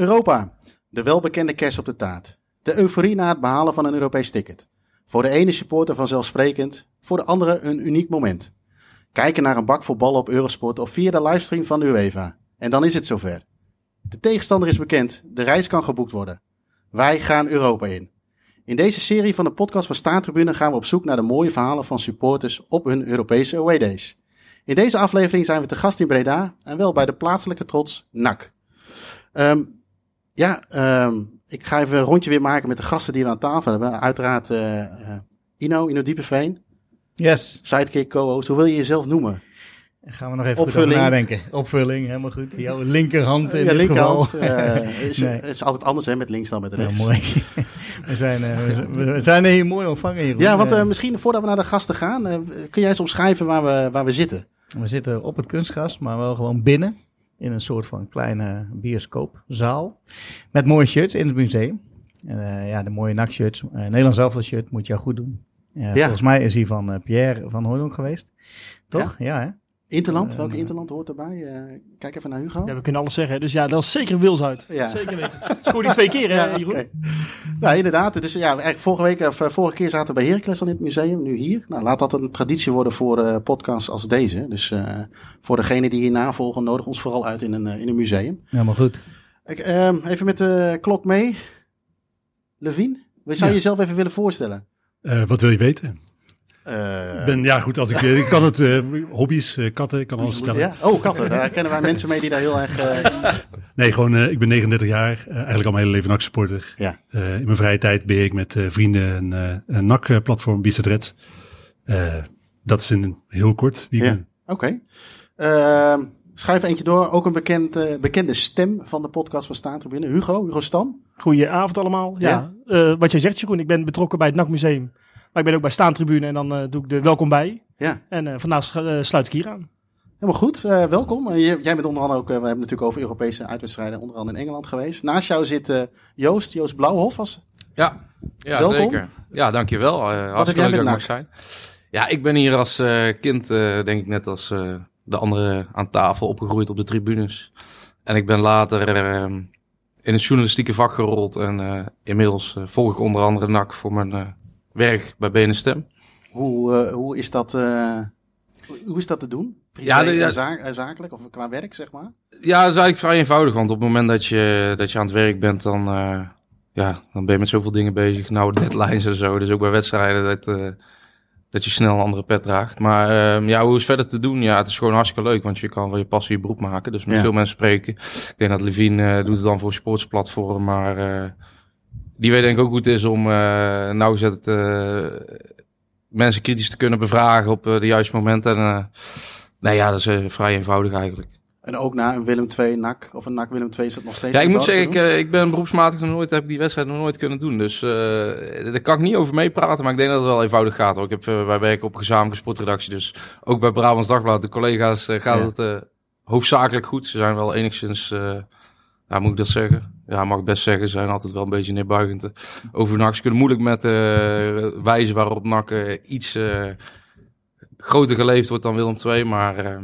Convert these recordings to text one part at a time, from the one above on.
Europa. De welbekende kerst op de taart. De euforie na het behalen van een Europees ticket. Voor de ene supporter vanzelfsprekend, voor de andere een uniek moment. Kijken naar een bak vol ballen op Eurosport of via de livestream van de UEFA. En dan is het zover. De tegenstander is bekend, de reis kan geboekt worden. Wij gaan Europa in. In deze serie van de podcast van Staantribune gaan we op zoek naar de mooie verhalen van supporters op hun Europese away days. In deze aflevering zijn we te gast in Breda en wel bij de plaatselijke trots NAC. Ehm, ja, ehm, ik ga even een rondje weer maken met de gasten die we aan tafel hebben. Uiteraard eh, Ino, Ino Diepeveen, Yes. sidekick, co-host. Hoe wil je jezelf noemen? Gaan we nog even Opvulling. over nadenken. Opvulling, helemaal goed. Jouw linkerhand in ja, dit linkerhand. geval. eh, is, Nee. Het is altijd anders hè, met links dan met Ja, rechts. mooi. we, zijn, we zijn- hier mooi ontvangen, Jeroen. Ja, want misschien voordat we naar de gasten gaan, kun jij eens omschrijven waar we, waar we zitten? we zitten op het kunstgras, maar wel gewoon binnen. In een soort van kleine bioscoopzaal. Met mooie shirts in het museum. Eh, ja, de mooie NAC-shirts. Uh, Nederlands elftal shirt moet jou goed doen. Ja, Ja. Volgens mij is die van eh, Pierre van Hooydonk geweest. Toch? Ja, hè? Interland, Eh, welke nee. interland hoort erbij? Eh, kijk even naar Hugo. Ja, we kunnen alles zeggen. Dus ja, dat is zeker Wils uit. Ja. Zeker weten. Scoorde die twee keer, hè, Ja, Jeroen? Nou, inderdaad. Dus ja, eigenlijk vorige week, of eh, vorige keer zaten we bij Heracles al in het museum, nu hier. Nou, laat dat een traditie worden voor eh, podcasts als deze. Dus eh, voor degenen die hier navolgen, nodig ons vooral uit in een, eh, in een museum. Helemaal goed. Ik, ehm, even met de klok mee. Levine, we zou je Ja. jezelf even willen voorstellen? Eh, wat wil je weten? Eh, Ik ben, ja goed, als ik, eh, ik kan het, eh, hobby's, eh, katten, ik kan alles vertellen. ja? Oh, katten. Daar kennen wij mensen mee die daar heel erg... Nee, gewoon, eh, ik ben 39 jaar, eh, eigenlijk al mijn hele leven NAC-supporter. Ja. Eh, in mijn vrije tijd beheer ik met eh, vrienden een, eh, een NAC-platform. Eh, dat is in een heel kort. Wie Ja. Oké. Ehm, Schuif eentje door. Ook een bekend, eh, bekende stem van de podcast van Staantribune. Hugo, Hugo Stam. Goedenavond allemaal. Ja, eh, wat jij zegt, Jeroen, ik ben betrokken bij het NAC Museum. Maar ik ben ook bij Staantribune en dan eh, doe ik de welkom bij. Ja, En eh, vandaag eh, sluit ik hier aan. helemaal goed. Eh, welkom. Jij bent onder andere ook, we hebben natuurlijk over Europese uitwedstrijden, onder andere in Engeland geweest. Naast jou zit Joost, Joost Blauwhof. Als, Ja, ja Welkom. zeker. Ja, dankjewel. Uh, hartstikke jij leuk dat zijn. Ja, ik ben hier als eh, kind, eh, denk ik net als eh, de anderen aan tafel, opgegroeid op de tribunes. En ik ben later eh, in het journalistieke vak gerold. En eh, inmiddels volg ik onder andere NAC voor mijn eh, werk bij BNN Stem. hoe, eh, hoe, is dat, eh, hoe- is dat te doen? Privé Ja, de- ja. zakelijk of qua werk, zeg maar? Ja, dat is eigenlijk vrij eenvoudig. Want op het moment dat je, dat je aan het werk bent, dan, eh, ja, dan ben je met zoveel dingen bezig. Nou, deadlines en zo. Dus ook bij wedstrijden dat, dat je snel een andere pet draagt. Maar ehm, ja, hoe is verder te doen? Ja, het is gewoon hartstikke leuk. Want je kan wel je passie je beroep maken. Dus met Ja. veel mensen spreken. Ik denk dat Levine doet het dan voor een sportsplatform. Maar die weet denk ik ook het is om nauwgezet eh, mensen kritisch te kunnen bevragen op eh, de juiste momenten. En nee, ja, dat is vrij eenvoudig eigenlijk. En ook na een Willem II NAC of een NAC Willem II is het nog steeds Ja, ik moet zeggen, ik, ik ben beroepsmatig nog nooit, heb ik die wedstrijd nog nooit kunnen doen. Dus eh daar kan ik niet over meepraten, maar ik denk dat het wel eenvoudig gaat. Hoor. Ik heb, eh, wij werken op een gezamenlijke sportredactie, dus ook bij Brabants Dagblad, de collega's, gaat Ja. het hoofdzakelijk goed. Ze zijn wel enigszins, ja, moet ik dat zeggen? Ja, mag ik best zeggen, ze zijn altijd wel een beetje neerbuigend eh, over NAC. Ze kunnen moeilijk met eh wijze waarop NAC iets eh, groter geleefd wordt dan Willem II, maar eh,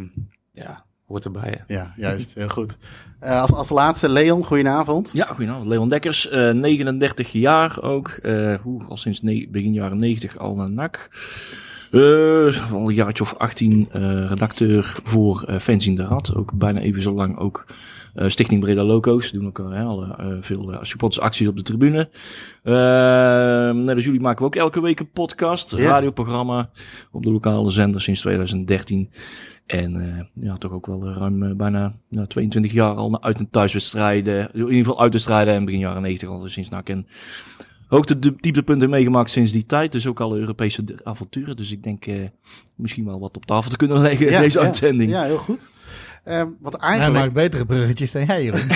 ja, hoort erbij. hè. Ja, juist. Heel goed. Eh, als, als laatste, Leon, goedenavond. Ja, goedenavond. Leon Dekkers, eh, 39 jaar ook. eh, hoe, al sinds begin jaren 90 al naar NAC. Eh, al een jaartje of 18 eh, redacteur voor eh Fans in de Rad. Ook bijna even zo lang ook Stichting Breda Loco's. Doen ook al hè, al, eh, veel eh, supportersacties op de tribune. Eh, net als jullie maken we ook elke week een podcast. Ja. Radioprogramma op de lokale zender sinds 2013. En eh, ja, toch ook wel ruim eh, bijna nou, 22 jaar al naar uit- en thuiswedstrijden. In ieder geval uitwedstrijden en begin jaren 90 al sinds NAC. En ook de de dieptepunten meegemaakt sinds die tijd. Dus ook alle Europese avonturen. Dus ik denk eh, misschien wel wat op tafel te kunnen leggen in deze uitzending. Ja, heel goed. Ehm wat Hij eigenlijk... maakt betere bruggetjes dan jij, Jeroen.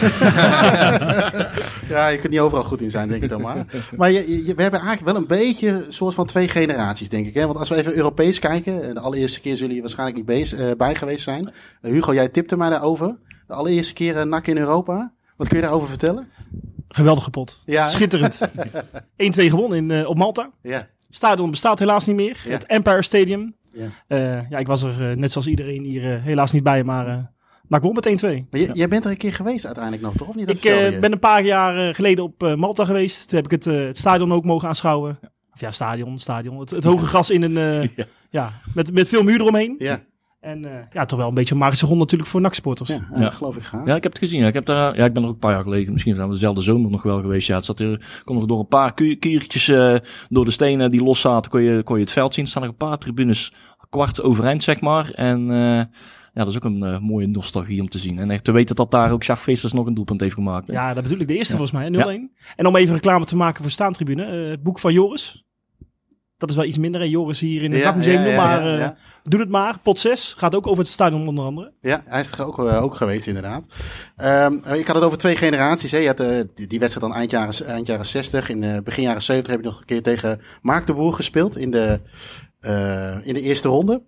ja, je kunt niet overal goed in zijn, denk ik dan maar. Maar je, je- we hebben eigenlijk wel een beetje een soort van twee generaties, denk ik. Hè? Want als we even Europees kijken, eh, de allereerste keer zullen je waarschijnlijk niet eh, bij geweest zijn. Eh, Hugo, jij tipte mij daarover. De allereerste keer eh, NAC in Europa. Wat kun je daarover vertellen? Geweldige pot. Ja. Schitterend. 1-2 gewonnen in, op Malta. Ja, Stadion bestaat helaas niet meer. Ja. Het Empire Stadium. Ja. Eh, ja, ik was er net zoals iedereen hier helaas niet bij, maar eh, NAC won met 1-2. Maar j- jij bent er een keer geweest uiteindelijk nog, toch? Of niet? Dat Ik eh, ben een paar jaar eh, geleden op eh, Malta geweest. Toen heb ik het, het stadion ook mogen aanschouwen. Of ja, stadion, stadion. Het, het hoge gras in een... eh, Ja. ja. met, met veel muur eromheen. Ja, En eh, ja, toch wel een beetje een magische grond natuurlijk voor NAC-sporters. ja, ja, dat geloof ik graag. Ja, ik heb het gezien. Ja, ik, heb daar, ja, ik ben er ook een paar jaar geleden, misschien zijn we dezelfde zomer nog wel geweest. Ja, het zat er, kon er door een paar kiertjes eh, door de stenen die los zaten, kon je, kon je het veld zien. Er staan er een paar tribunes kwart overeind, zeg maar. En eh, ja, dat is ook een eh, mooie nostalgie om te zien. En echt te weten dat daar ook Jacques Vissers nog een doelpunt heeft gemaakt. hè. Ja, dat bedoel ik. De eerste Ja. volgens mij, 0-1. En om even reclame te maken voor Staantribune. eh, het boek van Joris. Dat is wel iets minder. Hè? Joris hier in het Ja, NAC-museum. ja, ja, maar ja, eh, ja. doe het maar. Pot 6 gaat ook over het stadion onder andere. Ja, hij is er ook, ook geweest inderdaad. Ehm, ik had het over twee generaties. Hè. Je had, eh, die, die wedstrijd dan eind jaren, eind jaren 60. In eh, begin jaren 70 heb je nog een keer tegen Mark de Boer gespeeld in de, eh, in de eerste ronde.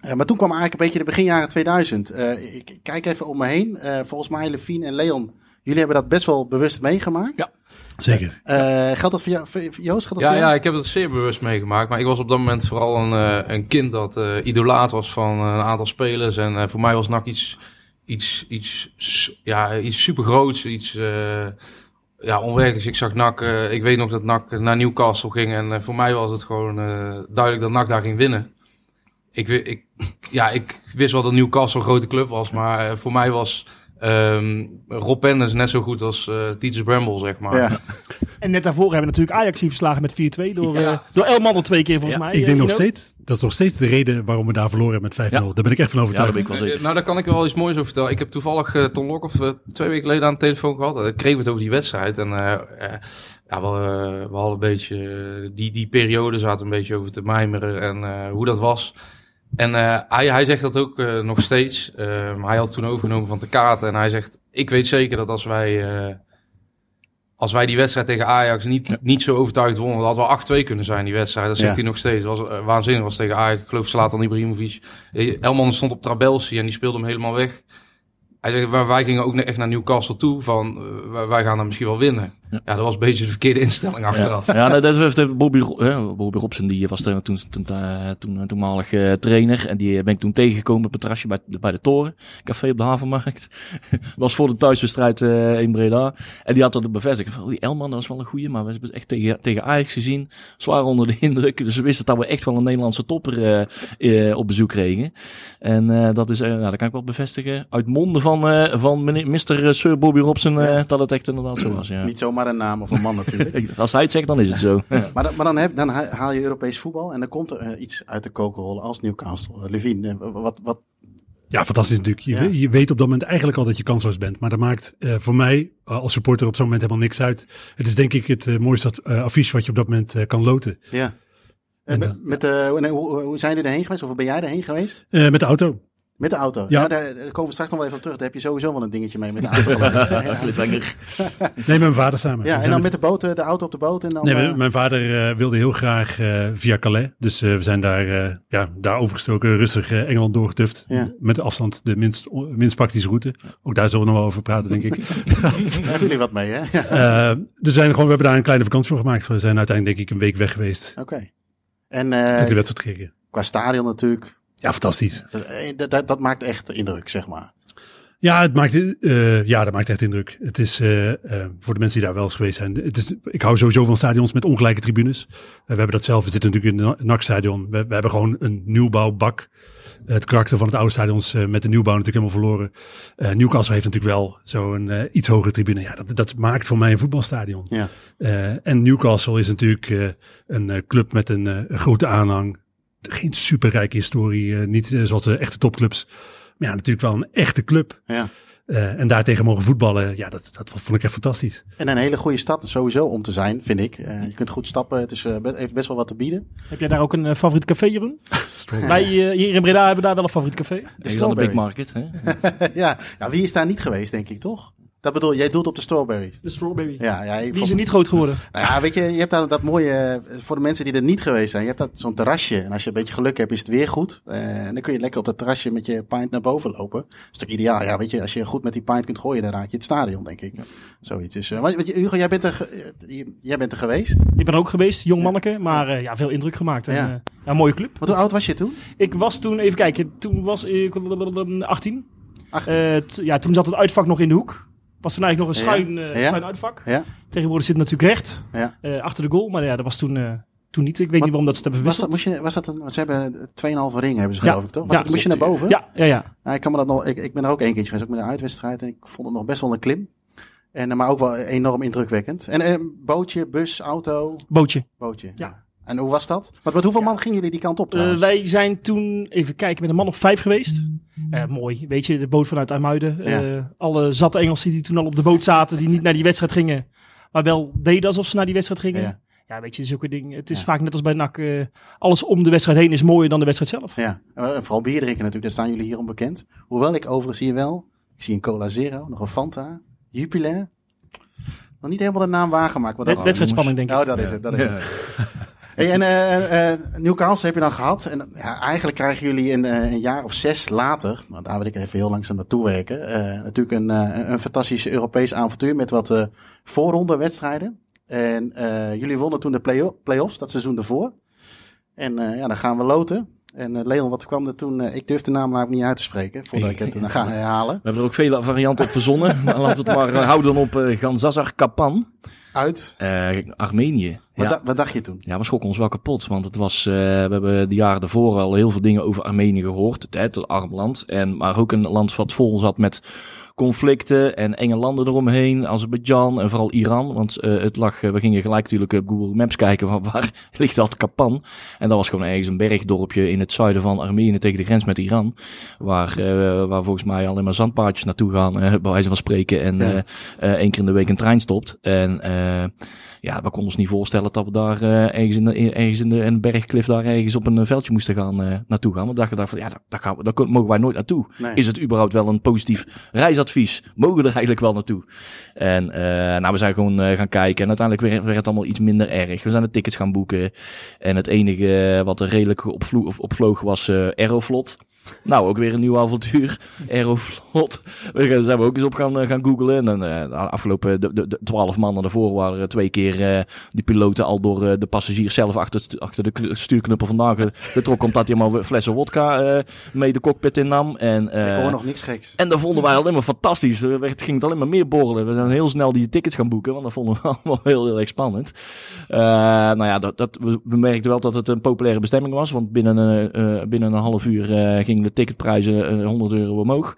Eh, maar toen kwam eigenlijk een beetje de begin jaren 2000. Eh, ik, ik kijk even om me heen. Eh, volgens mij Levine en Leon, jullie hebben dat best wel bewust meegemaakt. Ja. Zeker. Eh, geldt dat voor jou, voor- Joost? Geldt dat Ja, voor jou? ja, ik heb het zeer bewust meegemaakt. Maar ik was op dat moment vooral een, eh, een kind dat eh, idolaat was van een aantal spelers. En eh, voor mij was NAC iets, iets, iets, ja, iets supergroots, iets eh ja, onwerkelijks. Ik zag NAC, eh, ik weet nog dat NAC naar Newcastle ging. En eh, voor mij was het gewoon eh, duidelijk dat NAC daar ging winnen. Ik, ik, ja, ik wist wel dat Newcastle een grote club was. Maar eh, voor mij was ehm Rob Penders net zo goed als eh Titus Bramble, zeg maar. Ja. En net daarvoor hebben we natuurlijk Ajax hier verslagen met 4-2. Door, Ja. eh door Elman al twee keer volgens Ja, mij. Ik denk nog steeds, dat is nog steeds de reden waarom we daar verloren hebben met 5-0. Ja. Daar ben ik echt van Ja, dat overtuigd. ben ik wel zeker. Nou, daar kan ik wel iets moois over vertellen. Ik heb toevallig Ton Lokhoff twee weken geleden aan de telefoon gehad. Dan kregen we het over die wedstrijd. En ja, we, we hadden een beetje... die, die periode zaten een beetje over te mijmeren en eh, hoe dat was. En eh, hij, hij zegt dat ook eh, nog steeds. Eh, hij had toen overgenomen van de kaarten. En hij zegt, ik weet zeker dat als wij... als wij die wedstrijd tegen Ajax niet, niet zo overtuigd wonnen, dat hadden we 8-2 kunnen zijn, die wedstrijd. Dat zegt Ja. hij nog steeds. Dat was waanzinnig. was tegen Ajax. Ik geloof Zlatan Ibrahimovic. Elman stond op Trabelsi en die speelde hem helemaal weg. Hij zegt, wij, wij gingen ook echt naar Newcastle toe van, wij, wij gaan dan misschien wel winnen. Ja. Ja. dat was een beetje de verkeerde instelling achteraf. Ja, ja dat, heeft Bobby, Bobby Robson, die was toen, toen, toen, eh, toen, toenmalig eh, trainer. En die ben ik toen tegengekomen op het terrasje bij, bij de Toren. Café op de Havenmarkt. was voor de thuiswedstrijd eh, in Breda. En die had dat bevestigd. Van, oh, die Elman, dat was wel een goeie. Maar we hebben het echt tegen, tegen Ajax gezien. Zwaar onder de indruk. Dus we wisten dat we echt wel een Nederlandse topper eh, eh, op bezoek kregen. En eh, dat is, eh, nou, dat kan ik wel bevestigen. Uit monden van, eh, van meneer, Mr. Sir Bobby Robson. eh, dat het echt inderdaad zo was. Ja. Niet zomaar een naam of een man natuurlijk. Als hij het zegt, dan is het zo. Maar, dan- maar dan, heb, dan ha- haal je Europees voetbal en dan komt er eh, iets uit de kokerrol als Newcastle. Uh, Levine, eh, wat, wat, Ja, fantastisch natuurlijk. Je, Ja. je weet op dat moment eigenlijk al dat je kansloos bent. Maar dat maakt eh, voor mij eh, als supporter op zo'n moment helemaal niks uit. Het is denk ik het eh, mooiste uh, affiche wat je op dat moment eh, kan loten. ja. Eh, En met, met, eh, hoe, hoe, hoe zijn jullie erheen geweest? Of ben jij erheen geweest? Eh, met de auto. Met de auto? Ja. Ja. daar, daar komen we straks nog wel even op terug. Daar heb je sowieso wel een dingetje mee met de auto. ja. Nee, met mijn vader samen. Ja, en dan met- de boot, eh, de auto op de boot. En dan, Nee, eh, mijn- mijn vader eh, wilde heel graag via Calais. Dus we zijn daar, ja, daar overgestoken, rustig Engeland doorgeduft. Ja. Met de afstand de minst, minst praktische route. Ook daar zullen we nog wel over praten, denk ik. daar hebben jullie wat mee, hè? Dus we, zijn gewoon, we hebben daar een kleine vakantie voor gemaakt. We zijn uiteindelijk denk ik een week weg geweest. Oké. En Heb de wedstrijd gekeken. qua stadion natuurlijk. Ja, fantastisch. Dat, eh, dat, dat, dat maakt echt indruk, zeg maar. Ja, het maakt, eh, ja, dat maakt echt indruk. Het is eh, voor de mensen die daar wel eens geweest zijn. Het is, ik hou sowieso van stadions met ongelijke tribunes. We hebben dat zelf. We zitten natuurlijk in het NAC-stadion. We, we hebben gewoon een nieuwbouwbak. Het karakter van het oude stadion is met de nieuwbouw natuurlijk helemaal verloren. Newcastle heeft natuurlijk wel zo'n iets hogere tribune. Ja, dat, dat maakt voor mij een voetbalstadion. Ja. En Newcastle is natuurlijk een club met een, een grote aanhang. Geen superrijke historie. eh, niet eh, zoals de echte topclubs. Maar ja, natuurlijk wel een echte club. Ja. Eh, en daartegen mogen voetballen, ja, dat, dat vond ik echt fantastisch. En een hele goede stad sowieso om te zijn, vind ik. Eh, je kunt goed stappen. Het is, eh, be- heeft best wel wat te bieden. Heb jij daar ook een favoriet café, Jeroen? Wij hier in Breda hebben we daar wel een favoriet café. De de. Big Market. Hè? ja. ja, wie is daar niet geweest, denk ik, toch? Dat bedoel, jij doelt op de strawberries. De Strawberry. Ja, ja, Die is er niet groot geworden. Nou ja, weet je, je hebt daar dat mooie, eh, voor de mensen die er niet geweest zijn, je hebt dat zo'n terrasje. En als je een beetje geluk hebt, is het weer goed. Eh, en dan kun je lekker op dat terrasje met je pint naar boven lopen. Dat is toch ideaal. Ja, weet je, als je goed met die pint kunt gooien, dan raak je het stadion, denk ik. Zoiets want, weet je, Hugo, jij bent er, jij bent er geweest. Ik ben er ook geweest, jong manneke, maar ja, veel indruk gemaakt. En, Ja. ja, mooie club. Want hoe oud was je toen? Ik was toen, even kijken, toen was ik 18. Achter. Eh, t- ja, toen zat het uitvak nog in de hoek. Was toen eigenlijk nog een Ja. schuin, eh, Ja. schuin uitvak. Ja. Tegenwoordig zit het natuurlijk recht Ja. eh, achter de goal. Maar ja, dat was toen, eh, toen niet. Ik weet Wat- niet waarom dat ze het hebben Was dat, verwisseld. moest je, was dat een, want ze hebben 2,5 ring hebben ze Ja. geloof ik toch? Was Ja, het, moest je naar boven? Ja, ja, ja. Ja, ik, kan me dat nog, ik, ik ben er ook één keertje geweest, ook met een uitwedstrijd. En ik vond het nog best wel een klim. En, maar ook wel enorm indrukwekkend. En eh, bootje, bus, auto, Bootje. bootje. Ja. En hoe was dat? Want met hoeveel man gingen jullie die kant op Eh, trouwens? wij zijn toen, even kijken, met een man of vijf geweest. Eh, mooi, weet je, de boot vanuit IJmuiden. Eh, alle zatte Engelsen die toen al op de boot zaten, die niet naar die wedstrijd gingen. Maar wel deden alsof ze naar die wedstrijd gingen. Ja. Ja, weet je, zulke dingen. Het is Ja. vaak net als bij NAC. eh, alles om de wedstrijd heen is mooier dan de wedstrijd zelf. Ja, en vooral bier drinken natuurlijk, daar staan jullie hier onbekend. Hoewel ik overigens hier wel, ik zie een Cola Zero, nog een Fanta, Jupiler. Nog niet helemaal de naam waargemaakt. Wat Wed- wedstrijdspanning, denk ik. Oh, dat is het. Dat is het. Hey, en eh Newcastle heb je dan gehad. En ja, eigenlijk krijgen jullie een, een jaar of zes later, want daar wil ik even heel langzaam naartoe werken, natuurlijk een, een fantastische Europees avontuur met wat voorronde wedstrijden. En jullie wonnen toen de play- play-offs, dat seizoen ervoor. En ja, dan gaan we loten. En Leon, wat kwam er toen? ik durf de naam namelijk niet uit te spreken, voordat ik het dan ga herhalen. We hebben er ook vele varianten op verzonnen. maar laten we het maar houden op eh Ganzazar Kapan. Uit. Armenië. Wat, Ja. wat dacht je toen? Ja, we schrokken ons wel kapot. Want het was, eh, we hebben de jaren daarvoor al heel veel dingen over Armenië gehoord. Het, het arm land. En, maar ook een land wat vol zat met conflicten en enge landen eromheen. Azerbeidzjan en vooral Iran. Want eh, het lag, eh, we gingen gelijk natuurlijk op Google Maps kijken waar, waar ligt dat Kapan. En dat was gewoon ergens een bergdorpje in het zuiden van Armenië tegen de grens met Iran. Waar, waar volgens mij alleen maar zandpaadjes naartoe gaan, bij wijze van spreken. En Ja. één keer in de week een trein stopt. En ja, we konden ons niet voorstellen dat we daar eh, ergens, in de, ergens in de in bergklif daar ergens op een eh, veldje moesten gaan eh, naartoe gaan. Want dachten we van ja, daar, daar, gaan we, daar mogen wij nooit naartoe. Nee. Is het überhaupt wel een positief reisadvies? Mogen we er eigenlijk wel naartoe? En nou, we zijn gewoon gaan kijken en uiteindelijk werd, werd het allemaal iets minder erg. We zijn de tickets gaan boeken en het enige wat er redelijk opvlo of opvloog was Aeroflot. Nou, ook weer een nieuw avontuur. Aeroflot. Daar zijn we ook eens op gaan, eh, gaan googlen. En dan, eh, de afgelopen de, de, de 12 maanden daarvoor waren er twee keer eh, die piloten al door de passagiers zelf achter, het achter de stuurknuppel vandaan ge- getrokken. Omdat hij maar flessen wodka mee de cockpit innam. En, eh, ik hoor nog niks geks. en dat vonden wij alleen maar fantastisch. Er werd, ging het alleen maar meer borrelen. We zijn heel snel die tickets gaan boeken, want dat vonden we allemaal heel, heel erg spannend. Nou ja, dat, dat, we, we merkten wel dat het een populaire bestemming was, want binnen, binnen een half uur eh, de ticketprijzen eh, 100 euro omhoog.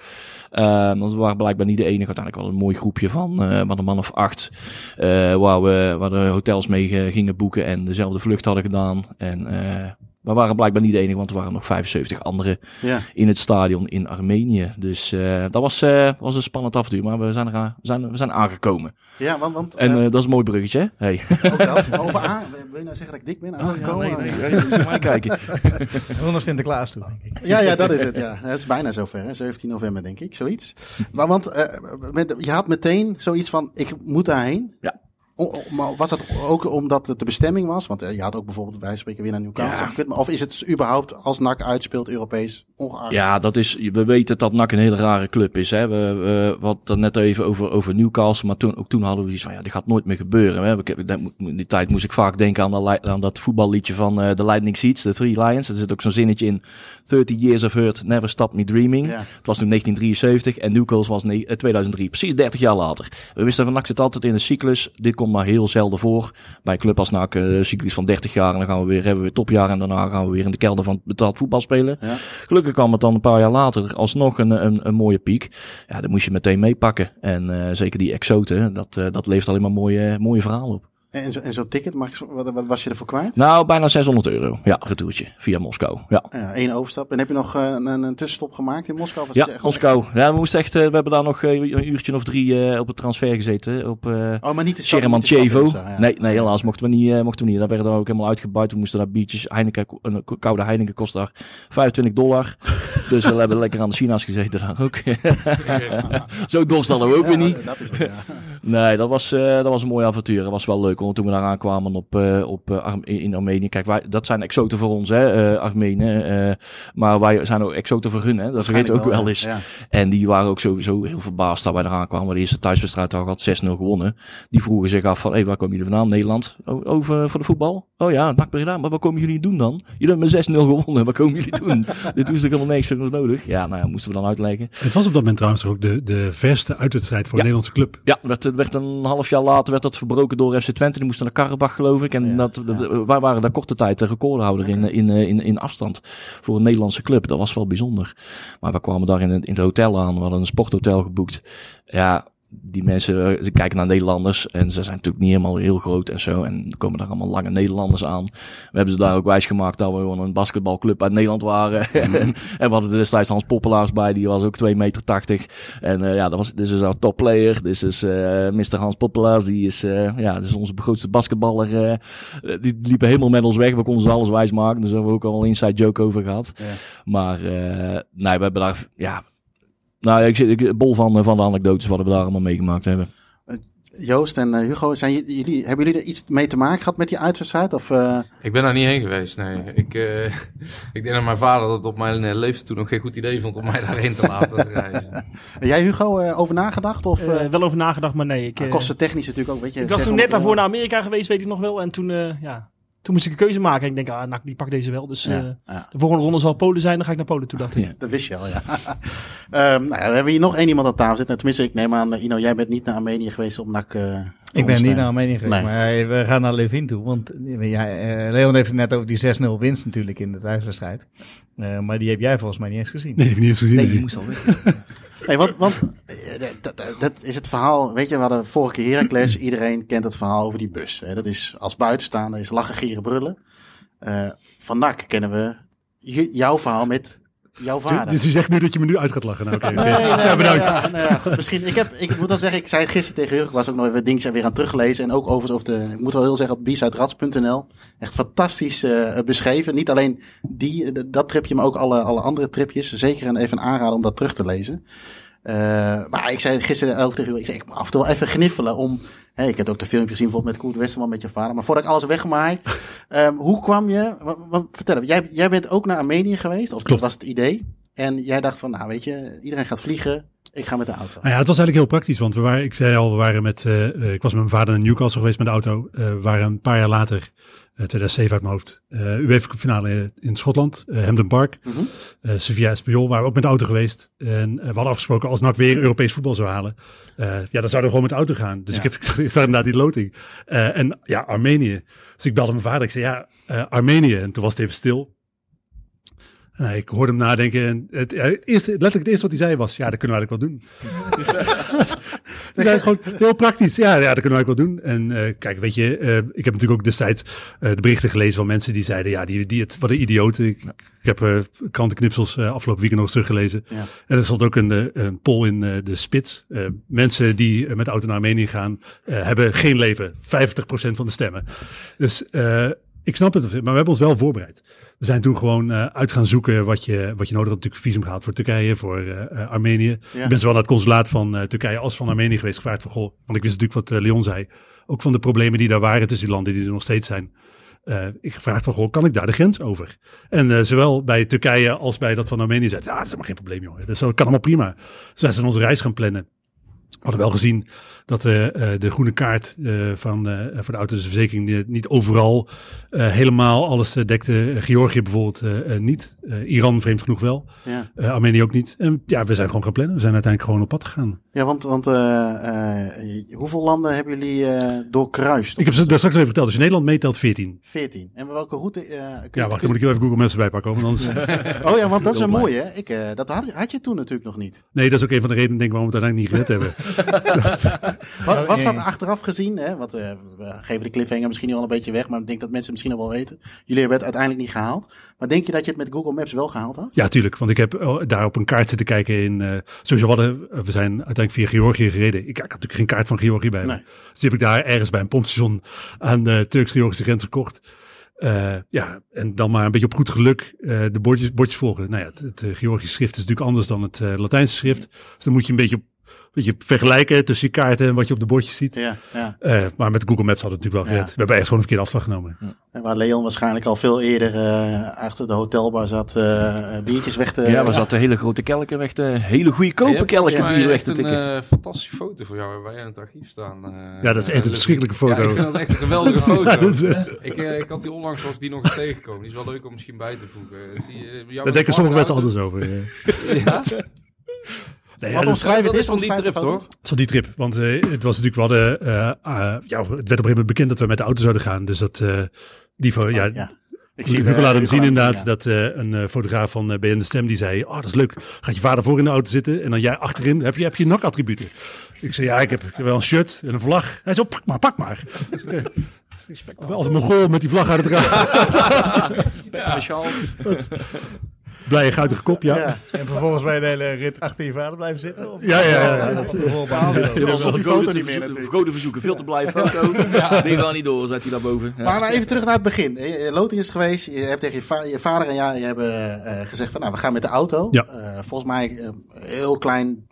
Eh, want we waren blijkbaar niet de enige. Uiteindelijk wel een mooi groepje van, eh van een man of acht. eh, waar, we, waar de hotels mee eh, gingen boeken en dezelfde vlucht hadden gedaan. En eh, we waren blijkbaar niet de enige, want er waren nog 75 anderen Ja. in het stadion in Armenië. Dus eh, dat was, eh, was een spannend avontuur, maar we zijn, er, aan- zijn, we zijn aangekomen. Ja, want, want En eh, dat is een mooi bruggetje, hè? Hey. ook dat. Over A, wil je nou zeggen dat ik dik ben aangekomen? Ja, nee, nee, maar kijken. We wil naar Sinterklaas toe, denk ik. Ja, ja, dat is het. Ja. Het is bijna zover. Hè? 17 november, denk ik. Zoiets. Maar want eh, met, je had meteen zoiets van: ik moet daarheen. Ja. O- maar was dat ook omdat het de bestemming was? Want eh, je had ook bijvoorbeeld, wij spreken weer naar Newcastle. Ja. Of is het überhaupt als NAC uitspeelt Europees ongeacht? Ja, dat is, we weten dat NAC een hele rare club is. Hè. We, we, hadden het net even over, over Newcastle, maar toen, ook toen hadden we iets van, ja, dit gaat nooit meer gebeuren. Hè. Ik In die tijd moest ik vaak denken aan, de, li- aan dat voetballiedje van eh, de Lightning Seeds, de Three Lions. Er zit ook zo'n zinnetje in, 30 years of hurt, never stop me dreaming. Ja. Het was toen 1973 en Newcastle was ne- eh, 2003, precies 30 jaar later. We wisten van NAC zit altijd in een cyclus. Dit komt maar heel zelden voor. Bij een club als NAC eh, een cyclus van 30 jaar en dan gaan we weer, hebben we weer topjaar en daarna gaan we weer in de kelder van betaald voetbal spelen. Ja. Gelukkig kwam het dan een paar jaar later alsnog een, een, een mooie piek. Ja, dat moest je meteen meepakken. En eh, zeker die exoten, dat, eh, dat levert alleen maar mooie, mooie verhalen op. En, zo- en zo'n ticket, mag zo- wat, wat was je ervoor kwijt? Nou, bijna 600 euro. Ja, retourtje via Moskou. Ja. Ja, één overstap. En heb je nog eh, een, een tussenstop gemaakt in Moskou? Was Ja, echt- Moskou. Ja, we moesten echt, eh, we hebben daar nog eh, een uurtje of drie op het transfer gezeten. Op, Oh, maar niet de zo, ja. Nee, nee, helaas mochten we niet. mochten we niet. Daar werden we ook helemaal uitgebuit. We moesten daar biertjes. Heineken, een koude Heineken kost daar 25 dollar. dus we hebben lekker aan de China's gezeten daar ook. Zo dorst hadden we ook Ja, weer niet. Dat is het, Nee, dat was, dat was een mooi avontuur. Dat was wel leuk toen we daar aankwamen op, eh, op, eh, Arm- in Armenië. Kijk, wij, dat zijn exoten voor ons, hè, eh Armenen. eh, maar wij zijn ook exoten voor hun, hè. Dat vergeten we ook wel eens. Ja. En die waren ook sowieso heel verbaasd dat wij eraan kwamen. De eerste thuiswedstrijd al had 6-0 gewonnen. Die vroegen zich af van, hé, waar komen jullie vandaan? Nederland? Over voor de voetbal? Oh ja, NAC Breda. Maar wat komen jullie doen dan? Jullie hebben met 6-0 gewonnen. Wat komen jullie doen? Dit was toch helemaal niks voor ons nodig? Ja, nou ja, moesten we dan uitleggen. Het was op dat moment trouwens ook de, de verste uitwedstrijd voor Ja. een Nederlandse club. Ja, werd, het werd een half jaar later werd dat verbroken door FC Twente. Die moesten naar Karrebach, geloof ik. En Ja, dat, dat- wij waren daar korte tijd de recordhouder in, in, eh, in, in afstand voor een Nederlandse club. Dat was wel bijzonder. Maar we kwamen daar in, het- in het hotel aan. We hadden een sporthotel geboekt. Ja, die mensen, eh, ze kijken naar Nederlanders en ze zijn natuurlijk niet helemaal heel groot en zo. En er komen daar allemaal lange Nederlanders aan. We hebben ze daar ook wijsgemaakt dat we gewoon een basketbalclub uit Nederland waren. en, en we hadden er destijds Hans Poppelaars bij, die was ook 2,80 meter. En eh, ja, dat was, dit is our top player. Dit is eh Mr. Hans Poppelaars, die is, ja, dit is onze grootste basketballer. die liepen helemaal met ons weg, we konden ze alles wijsmaken. Dus daar hebben we ook al een inside joke over gehad. Maar nee, we hebben daar, ja... Nou, ik zit ik, bol van, van de anekdotes wat we daar allemaal meegemaakt hebben. Joost en eh, Hugo, zijn jullie, hebben jullie er iets mee te maken gehad met die uitwedstrijd? Of, eh, Ik ben daar niet heen geweest, nee. Ik, eh, ik denk dat mijn vader dat op mijn eh, leeftijd toen nog geen goed idee vond om mij daarheen te laten reizen. jij Hugo eh, over nagedacht? Of Eh, eh wel over nagedacht, maar nee. Ik, eh, kosten technisch natuurlijk ook, weet je. ik was toen 600 net daarvoor naar Amerika geweest, weet ik nog wel. En toen, eh, ja, toen moest ik een keuze maken. En ik denk, ah, nou, die pak deze wel. Dus eh, ja. de volgende ronde zal Polen zijn. Dan ga ik naar Polen toe, dacht ik. Ja. Dat wist je al, ja. Ehm, nou ja, dan hebben we hier nog één iemand aan tafel zitten. Tenminste, ik neem aan, eh, Ino, jij bent niet naar Armenië geweest om NAC eh, te Ik ben niet naar Armenië geweest, Nee. maar we gaan naar Levin toe. Want ja, Leon heeft het net over die 6-0 winst natuurlijk in de thuiswedstrijd. Eh, maar die heb jij volgens mij niet eens gezien. Nee, ik heb niet eens gezien. Nee, nee. die moest al weg. Nee, want, want eh, dat, dat- dat is het verhaal. Weet je, we hadden vorige keer Heracles. Iedereen kent het verhaal over die bus. Dat is als buitenstaander is lachen, gieren, brullen. Eh, van NAC kennen we jouw verhaal met jouw vader. Dus je zegt nu dat je me nu uit gaat lachen. Nou. Nee, nee, ja, nee, bedankt. ja, nou ja, goed, misschien. Ik, heb, ik moet dan zeggen, ik zei het gisteren tegen Jurgen. Ik was ook nog even dingetjes weer aan teruggelezen. En ook overigens over de, ik moet wel heel zeggen, op bisuitrats.nl. Echt fantastisch eh, beschreven. Niet alleen die, dat tripje, maar ook alle, alle andere tripjes. Zeker even aanraden om dat terug te lezen. Eh, maar ik zei gisteren ook tegen u, ik zei, ik moet af en toe wel even gniffelen om... Hè, ik heb ook de filmpje gezien bijvoorbeeld met Koert Westerman met je vader. Maar voordat ik alles weggemaai, ehm, hoe kwam je... Wat, wat, vertel jij, jij bent ook naar Armenië geweest? Of dat was het idee? En jij dacht van, nou weet je, iedereen gaat vliegen. Ik ga met de auto. Nou ja, het was eigenlijk heel praktisch, want we waren, ik zei al, we waren met, eh, eh, ik was met mijn vader naar Newcastle geweest met de auto. Eh, we waren een paar jaar later, 2007 uit mijn hoofd, eh UEFA Cup finale in Schotland, eh Hampden Park, Mhm. eh Sevilla Espanyol, waren we ook met de auto geweest. En eh, we hadden afgesproken als NAC weer Europees voetbal zou halen, eh, ja, dan zouden we gewoon met de auto gaan. Dus Ja. ik heb ik zag inderdaad die loting. Eh, en ja, Armenië. Dus ik belde mijn vader, ik zei ja, eh, Armenië. En toen was het even stil. En ik hoorde hem nadenken. En het, ja, het eerste, letterlijk het eerste wat hij zei was: Ja, dat kunnen we eigenlijk wel doen. dus hij is gewoon heel praktisch. Ja, ja, dat kunnen we eigenlijk wel doen. En eh, kijk, weet je, eh, ik heb natuurlijk ook destijds eh, de berichten gelezen van mensen die zeiden: Ja, die, die, het, wat een idioten. Ik, ik heb eh krantenknipsels eh, afgelopen weekend nog eens teruggelezen. Ja. En er stond ook een, eh, een poll in eh, de spits. Eh, mensen die eh, met de auto naar Armenië gaan, eh, hebben geen leven. 50% van de stemmen. Dus eh, ik snap het, maar we hebben ons wel voorbereid. We zijn toen gewoon eh, uit gaan zoeken wat je, wat je nodig had. Natuurlijk visum gehaald voor Turkije, voor eh, eh, Armenië. Ja. Ik ben zowel naar het consulaat van Turkije als van Armenië geweest. Gevraagd van, goh, want ik wist natuurlijk wat Leon zei. Ook van de problemen die daar waren tussen die landen, die er nog steeds zijn. Ik gevraagd van, goh, kan ik daar de grens over? En zowel bij Turkije als bij dat van Armenië zei, ja, dat is helemaal geen probleem, joh. Dat kan allemaal prima. Dus wij zijn onze reis gaan plannen. We hadden wel gezien dat eh, eh, de groene kaart eh, van, eh, voor de autoverzekering niet, niet overal helemaal alles dekte. Georgië bijvoorbeeld niet. Iran vreemd genoeg wel. Ja, Armenië ook niet. En ja, we zijn gewoon gaan plannen. We zijn uiteindelijk gewoon op pad gegaan. ja want, want hoeveel landen hebben jullie doorkruist? Ik heb ze daar straks even verteld. Dus Nederland meetelt 14. 14. En welke route? Ja, wacht, dan moet ik heel even Google Maps erbij pakken. Want anders... Oh ja, want dat is een mooie. hè? Ik, dat had, had je toen natuurlijk nog niet. Nee, dat is ook een van de redenen denk ik, waarom we het uiteindelijk niet gered hebben. Wat, was dat achteraf gezien? Hè? Want eh, we geven de cliffhanger misschien al een beetje weg, maar ik denk dat mensen het misschien al wel weten. Jullie hebben het uiteindelijk niet gehaald. Maar denk je dat je het met Google Maps wel gehaald had? Ja, tuurlijk. Want ik heb oh, daar op een kaart zitten kijken in... eh sowieso hadden, we zijn uiteindelijk via Georgië gereden. Ik, ik had natuurlijk geen kaart van Georgië bij me. Nee. Dus die heb ik daar ergens bij een pompstation aan de Turks-Georgische grens gekocht. Eh, ja, en dan maar een beetje op goed geluk eh, de bordjes, bordjes volgen. Nou ja, het, het eh, Georgische schrift is natuurlijk anders dan het eh, Latijnse schrift. Dus dan moet je een beetje op, Weet je, vergelijken tussen je kaarten en wat je op de bordjes ziet. Ja, ja. Eh, maar met Google Maps had het natuurlijk wel Ja. gered. We hebben echt gewoon een verkeerde afslag genomen. En waar Leon waarschijnlijk al veel eerder eh, achter de hotelbar zat eh, biertjes weg te... ja, we zaten hele grote kelken weg te... Hele goedkope Je hebt kelken bier weg echt te een tikken. eh, fantastische foto voor jou bij in het archief staan. eh, Ja, dat is echt een verschrikkelijke foto. Ja, ik vind dat echt een geweldige foto. Ik, ik had die onlangs was die nog eens tegengekomen. Die is wel leuk om misschien bij te voegen. Zie Daar denken sommige mensen anders over. Ja, Nee, Wat ja, omschrijf het dat is van die trip, toch? Het was die trip, want eh, het was natuurlijk, we hadden, eh, ah, ja, het werd op een gegeven moment bekend dat we met de auto zouden gaan. Dus dat, eh, die, ja, Oh, ja. Ik Hugo eh, laat hem Hugo zien inderdaad, ja. dat eh, een fotograaf van eh BN De Stem, die zei, oh dat is leuk, gaat je vader voor in de auto zitten en dan jij achterin, heb je, heb je NAC-attributen? Ik zei, ja, ik heb, ik heb wel een shirt en een vlag. Hij zei, oh, pak maar, pak maar. Als een mongool met die vlag uit het raam. Een sjaal. Blije guitige kop, ja. Ja. En vervolgens bij de hele rit achter je vader blijven zitten? Of? Ja, ja, ja, ja. Dat bijvoorbeeld. Je was op op die die foto foto niet meer natuurlijk. Vergoden verzoeken, veel te blij foto. Die gaan niet door, zet hij daarboven. Ja. Maar nou even terug naar het begin. Loting is geweest. Je hebt tegen je, va- je vader en jij je hebben eh, gezegd van nou, we gaan met de auto. Ja. Eh, volgens mij eh, heel klein,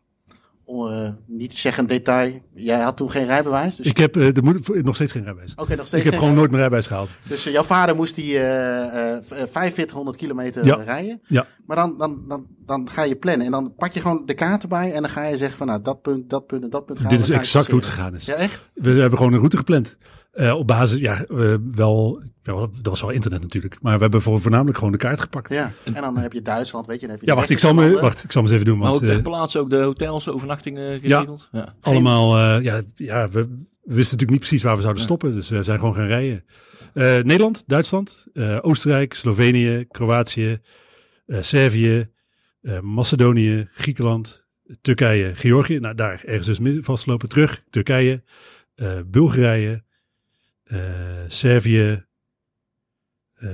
eh, niet zeggend detail. Jij had toen geen rijbewijs. Dus Ik heb eh, de moeder, nog steeds geen rijbewijs. Oké, nog steeds Ik heb gewoon nooit mijn rijbewijs gehaald. Dus eh, jouw vader moest die eh, eh, 4500 kilometer Ja. rijden. Ja. Maar dan, dan, dan, dan ga je plannen. En dan pak je gewoon de kaart erbij. En dan ga je zeggen van nou, dat punt, dat punt en dat punt gaan Dit is exact hoe het gegaan is. Ja, echt? We hebben gewoon een route gepland. Eh, op basis, ja, eh, wel, ja, wel- dat was wel internet natuurlijk. Maar we hebben voor, voornamelijk gewoon de kaart gepakt. Ja, Ja. En dan heb je Duitsland, weet je. Dan heb je de wacht, ik zal, me, wacht, ik zal me eens even doen. Maar Want ook ter eh, plaatse ook de hotels, overnachtingen geregeld. Ja. allemaal, eh, ja, ja we, we wisten natuurlijk niet precies waar we zouden stoppen. Dus we zijn gewoon gaan rijden. Eh, Nederland, Duitsland, eh, Oostenrijk, Slovenië, Kroatië, eh, Servië, eh, Macedonië, Griekenland, Turkije, Georgië. Nou, daar ergens dus midden vastlopen. Terug, Turkije, eh, Bulgarije, eh, Servië, eh,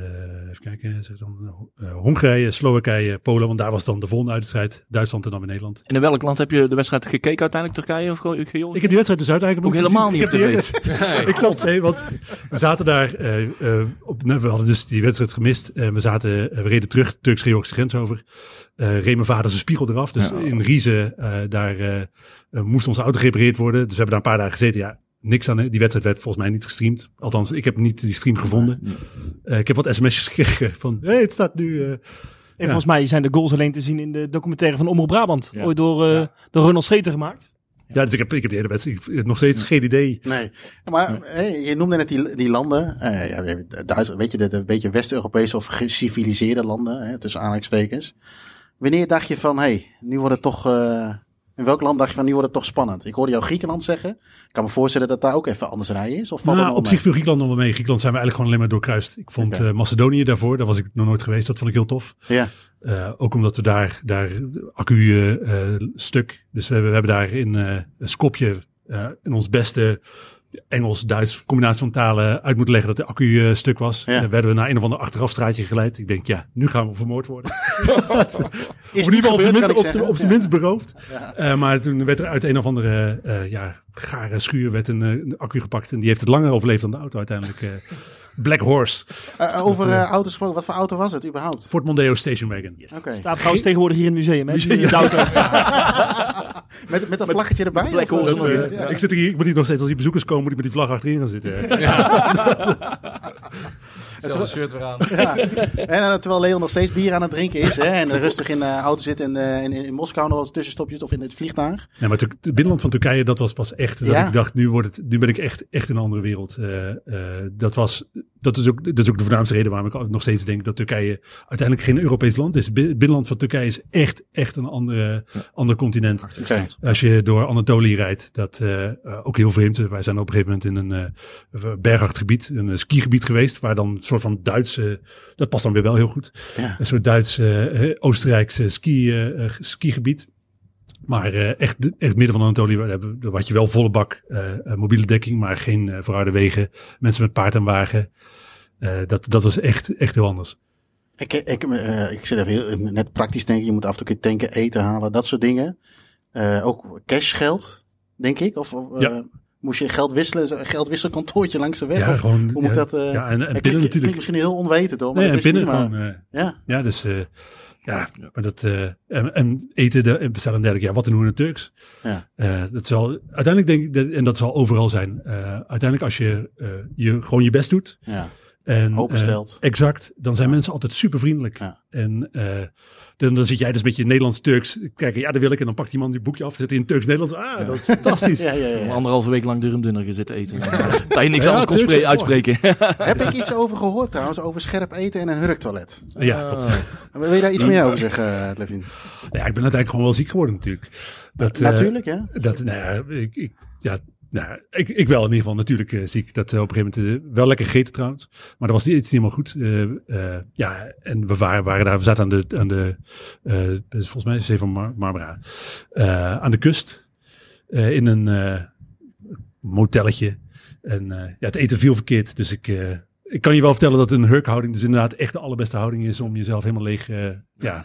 even kijken, zeg dan, eh, Hongarije, Slowakije, Polen, want daar was dan de volgende uitstrijd. Duitsland en dan weer Nederland. En in welk land heb je de wedstrijd gekeken uiteindelijk? Turkije of Ge- Georgië? Ik heb die wedstrijd dus uiteindelijk Ook helemaal niet Ik ik zat, nee, want we zaten daar, eh, eh, op, we hadden dus die wedstrijd gemist. En we zaten, eh, we reden terug, Turks-Georgische grens over. Eh reed mijn vader zijn spiegel eraf. Dus Ja. in Riezen, eh, daar eh, eh, moest onze auto gerepareerd worden. Dus we hebben daar een paar dagen gezeten. Ja, niks aan. Die wedstrijd werd volgens mij niet gestreamd. Althans, ik heb niet die stream gevonden. Eh, ik heb wat sms'jes gekregen van, hey, het staat nu... eh, En volgens mij zijn de goals alleen te zien in de documentaire van Omroep Brabant. Ja. Ooit door, eh door Ronald Scheter gemaakt. ja, dus ik heb, ik heb die hele wedstrijd nog steeds geen idee. Nee, Ja, maar hé, je noemde net die, die landen. eh ja, Duitsland, weet je, de, de beetje West-Europese of geciviliseerde landen, hè, tussen aanhalingstekens. Wanneer dacht je van, hé, hey, nu wordt het toch... eh, in welk land dacht je van, nu wordt het toch spannend? Ik hoorde jou Griekenland zeggen. Ik kan me voorstellen dat daar ook even anders rijden is. Of valt Nou, op zich viel Griekenland nog wel mee. Griekenland zijn we eigenlijk gewoon alleen maar doorkruist. Ik vond eh, Macedonië daarvoor, daar was ik nog nooit geweest. Dat vond ik heel tof. Ja, Eh, ook omdat we daar, daar accu eh, stuk. Dus we hebben, we hebben daar in een Skopje in ons beste Engels-Duits combinatie van talen uit moeten leggen dat de accu eh, stuk was. Ja. Dan werden we naar een of ander achterafstraatje geleid. Ik denk, ja, nu gaan we vermoord worden. is of in ieder geval op zijn minst, beroofd. Ja. Eh, maar toen werd er uit een of andere eh, ja, gare schuur werd een, een accu gepakt. En die heeft het langer overleefd dan de auto uiteindelijk. eh. Black Horse. Eh, over auto's gesproken, wat voor auto was het überhaupt? Ford Mondeo Station Wagon. Oké. Staat trouwens tegenwoordig hier in het museum. Hè? Museum, Die, de auto. Met, met dat vlaggetje erbij? Black Horse ja. Ik zit hier, ik moet hier nog steeds als die bezoekers komen, moet ik met die vlag achterin gaan zitten. het shirt weer aan. Ja. En eh, terwijl Leon nog steeds bier aan het drinken is hè, en rustig in de auto zit en eh, in, in Moskou nog wat tussenstopjes of in het vliegtuig. Nee, maar het binnenland van Turkije, dat was pas echt. Dat Ja. ik dacht, nu, wordt het, nu ben ik echt, echt in een andere wereld. Eh, eh, dat, was, dat, is ook, dat is ook de voornaamste reden waarom ik nog steeds denk dat Turkije uiteindelijk geen Europees land is. Het binnenland van Turkije is echt, echt een andere, ander continent. Als je door Anatolië rijdt, dat ook heel vreemd. Wij zijn op een gegeven moment in een eh bergachtig gebied, een skigebied geweest, waar dan soort van Duitse, dat past dan weer wel heel goed, Ja. een soort Duits, eh, Oostenrijkse ski, eh, eh, skigebied. Maar echt, echt midden van Anatolië, had je wel volle bak mobiele dekking, maar geen uh, verharde wegen, mensen met paard en wagen. Dat, dat was echt, echt heel anders. Ik, ik, ik zit even heel, net praktisch denken. Je moet af en toe keer tanken, eten halen, dat soort dingen. Ook cashgeld, denk ik. Of Ja. Moest je geld wisselen, zo'n geldwisselkantoortje langs de weg? Ja, of, gewoon. hoe moet ja, dat? eh ja, en, binnen natuurlijk. misschien heel onwetend hoor, maar Nee, en binnen gewoon. eh, Ja, Ja, dus eh, Ja, maar dat, en, en eten de, en bestellen en dergelijke, ja, wat en hoe in het Turks. Ja. Dat zal, uiteindelijk denk ik, dat, en dat zal overal zijn. Uiteindelijk als je, je gewoon je best doet. Ja. En, Openstelt. eh, exact. Dan zijn Ja. mensen altijd super vriendelijk. Ja. En eh, dan, dan zit jij dus met je Nederlands-Turks. Kijken, ja, dat wil ik. En dan pakt iemand je boekje af, zet in Turks-Nederlands. Ah, dat is fantastisch. Ja, ja, ja, ja. Anderhalve week lang durumdunner gezeten eten. dat je niks Ja, anders kon uitspreken. Heb ik iets over gehoord trouwens, over scherp eten en een hurktoilet? Ja, klopt. Wil je daar iets meer over zeggen, eh, Levin? Ja, ik ben uiteindelijk gewoon wel ziek geworden natuurlijk. Dat, Natuurlijk, ja. Dat, nou ja, ik, ik, ja, nou, ik, ik wel in ieder geval natuurlijk eh, ziek. Dat eh, op een gegeven moment eh, wel lekker gegeten trouwens. Maar dat was iets niet helemaal goed. Ja, en we waren, waren daar, we zaten aan de, aan de eh, volgens mij is het Zee van Mar Marmara, eh, aan de kust. in een motelletje. En ja, het eten viel verkeerd. Dus ik, ik kan je wel vertellen dat een hurkhouding dus inderdaad echt de allerbeste houding is om jezelf helemaal leeg, ja,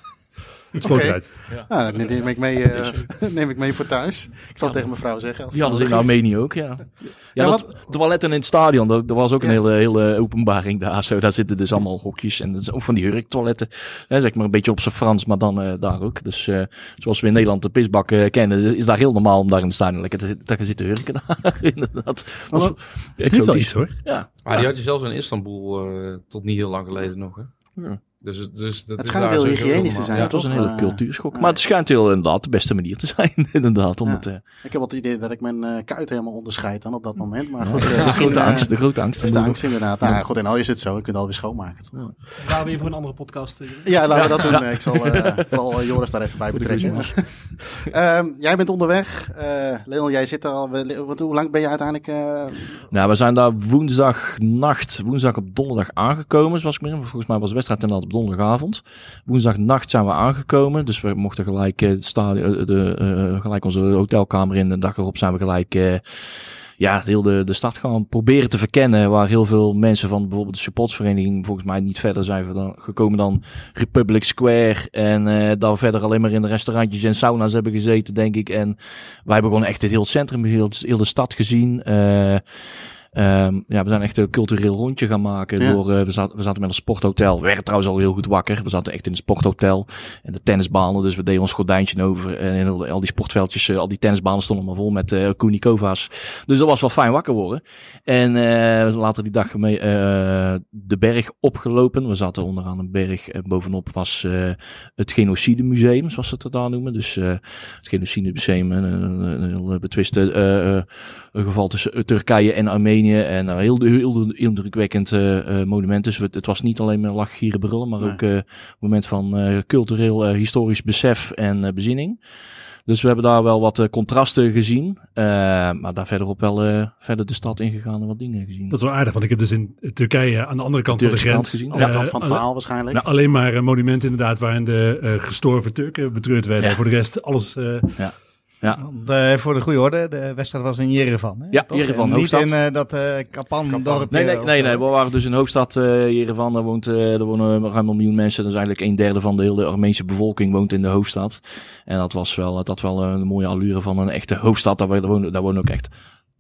het eruit. Nou, dat neem ik mee, eh, neem ik mee voor thuis. Ik zal het tegen mijn vrouw zeggen. Als Die het hadden ze in is. Armenië ook, ja. Ja, Ja, dat, toiletten in het stadion, dat, dat was ook een Ja. hele, hele openbaring daar. Zo, daar zitten dus allemaal hokjes en dat is ook van die hurktoiletten. Hè, zeg maar een beetje op zijn Frans, maar dan eh, daar ook. Dus eh, zoals we in Nederland de pisbak kennen, is daar heel normaal om daar in het stadion lekker te, te gaan zitten hurken. Daar, inderdaad. Maar Was wel iets hoor. Ja. Maar die had je zelfs in Istanbul eh, tot niet heel lang geleden nog. Hè? Ja. Dus, het- dus dat Het is schijnt daar heel hygiënisch te zijn, Ja, het was een hele Eh, cultuurschok. ja. Maar het schijnt heel inderdaad de beste manier te zijn, inderdaad. Om Ja. het, eh, Ik heb wel het idee dat ik mijn eh, kuit helemaal onderscheid dan op dat moment. Maar goed, de grote angst, de grote angst. is de angst inderdaad. Nou, goed, en al is het zo. Je kunt het alweer schoonmaken. toch? Daar weer voor een andere podcast. Ja, laten we dat doen. Ik zal vooral Joris daar even bij betrekken. Ehm, jij bent onderweg. Eh Leon, jij zit er al. we- Want hoe lang ben je uiteindelijk? eh, Nou, we zijn daar woensdagnacht, woensdag op donderdag aangekomen, zoals ik me herinner. Volgens mij was de wedstrijd inderdaad op donderdagavond. Woensdagnacht zijn we aangekomen, dus we mochten gelijk, eh, het stadion, eh, de, eh, gelijk onze hotelkamer in. De dag erop zijn we gelijk ja, heel de, de stad gaan proberen te verkennen. Waar heel veel mensen van bijvoorbeeld de supportsvereniging volgens mij niet verder zijn dan, gekomen dan Republic Square. En eh daar verder alleen maar in de restaurantjes en sauna's hebben gezeten, denk ik. En wij hebben gewoon echt het heel centrum, heel, heel de stad gezien. Ehm, ja, we zijn echt een cultureel rondje gaan maken. Ja. Door, eh, we, zaten, we zaten met een sporthotel. We werden trouwens al heel goed wakker. We zaten echt in een sporthotel. En de tennisbanen. Dus we deden ons gordijntje over. En al die sportveldjes, eh, al die tennisbanen stonden allemaal vol met eh Kunikova's. Dus dat was wel fijn wakker worden. En we zijn later die dag mee, de berg opgelopen. We zaten onderaan een berg. En bovenop was het Genocide Museum, zoals ze het daar noemen. Dus het Genocide Museum. Een, een, heel betwiste geval tussen Turkije en Armenië. En eh, heel, heel, heel indrukwekkend eh, eh, monument. Dus het, het was niet alleen maar lach, gieren, brullen. Maar Nee. ook eh, een moment van eh, cultureel, eh, historisch besef en eh, bezinning. Dus we hebben daar wel wat eh, contrasten gezien. Eh, maar daar verderop wel eh, verder de stad ingegaan en wat dingen gezien. Dat is wel aardig, want ik heb dus in Turkije aan de andere kant van de grens... gezien. aan de kant van het verhaal waarschijnlijk. nou, alleen maar een monument inderdaad waarin de eh, gestorven Turken betreurd werden. Ja. Voor de rest alles... eh, Want, eh, voor de goede orde, de wedstrijd was in Jerevan. Hè? Ja, Toch? Jerevan, En Niet hoofdstad. in eh, dat eh Kapan, dorpje. Nee, nee, nee, nee. We waren dus in de hoofdstad eh Jerevan. Daar, woont, eh, er wonen ruim een miljoen mensen. Dat is eigenlijk een derde van de hele Armeense bevolking woont in de hoofdstad. En dat was wel, dat had wel een mooie allure van een echte hoofdstad. Daar, daar, wonen, daar wonen ook echt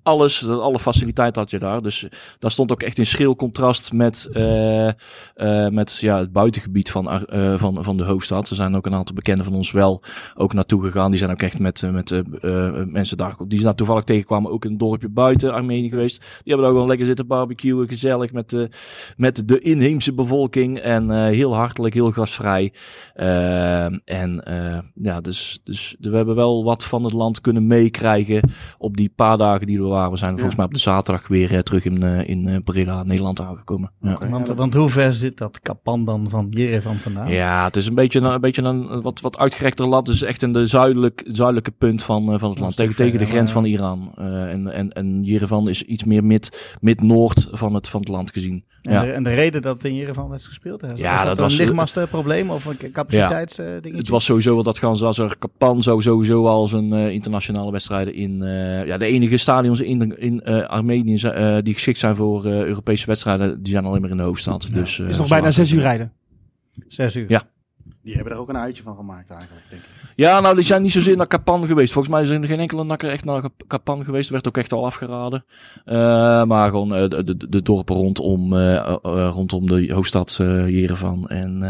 alles, alle faciliteit had je daar. Dus daar stond ook echt in schril contrast met, eh, eh, met ja, het buitengebied van, eh, van, van de hoofdstad. Er zijn ook een aantal bekenden van ons wel ook naartoe gegaan. Die zijn ook echt met, eh, met eh, eh, mensen daar, die ze toevallig tegenkwamen, ook in een dorpje buiten Armenië geweest. Die hebben daar gewoon lekker zitten barbecuen, gezellig met de, met de inheemse bevolking. En eh, heel hartelijk, heel gastvrij. Eh, en eh, ja, dus, dus we hebben wel wat van het land kunnen meekrijgen op die paar dagen die we waren. We zijn volgens mij op de zaterdag weer eh, terug in, eh, in eh, Breda, Nederland aangekomen. Want, want hoe ver zit dat Kapan dan van Jerevan vandaan? Ja, het is een beetje, een, een, beetje een wat, wat uitgerekter land. Het is echt in de zuidelijk, zuidelijke punt van, van het land. Tegen, tegen de grens maar- van Iran. Eh, en, en, en Jerevan is iets meer mid, mid-noord van het, van het land gezien. En, Ja. de, en de reden dat het in Jerevan werd gespeeld? Hè? Ja, was dat dat, was- een lichtmastenprobleem of een capaciteitsdingetje? Het was sowieso wat dat gaan zoals er Kapan zou sowieso als een eh, internationale wedstrijden in eh, ja de enige stadions in, in eh, Armenië eh, die geschikt zijn voor eh, Europese wedstrijden die zijn alleen maar in de hoofdstad. dus, eh, is nog bijna zes uur rijden. Zes uur. Ja. Die hebben er ook een uitje van gemaakt eigenlijk, denk ik. Ja, nou die zijn niet zozeer naar Kapan geweest. Volgens mij zijn er geen enkele nakker echt naar Kap- Kapan geweest. Er werd ook echt al afgeraden. Eh, maar gewoon eh, de, de, de dorpen rondom, eh, rondom de hoofdstad eh Jerevan. En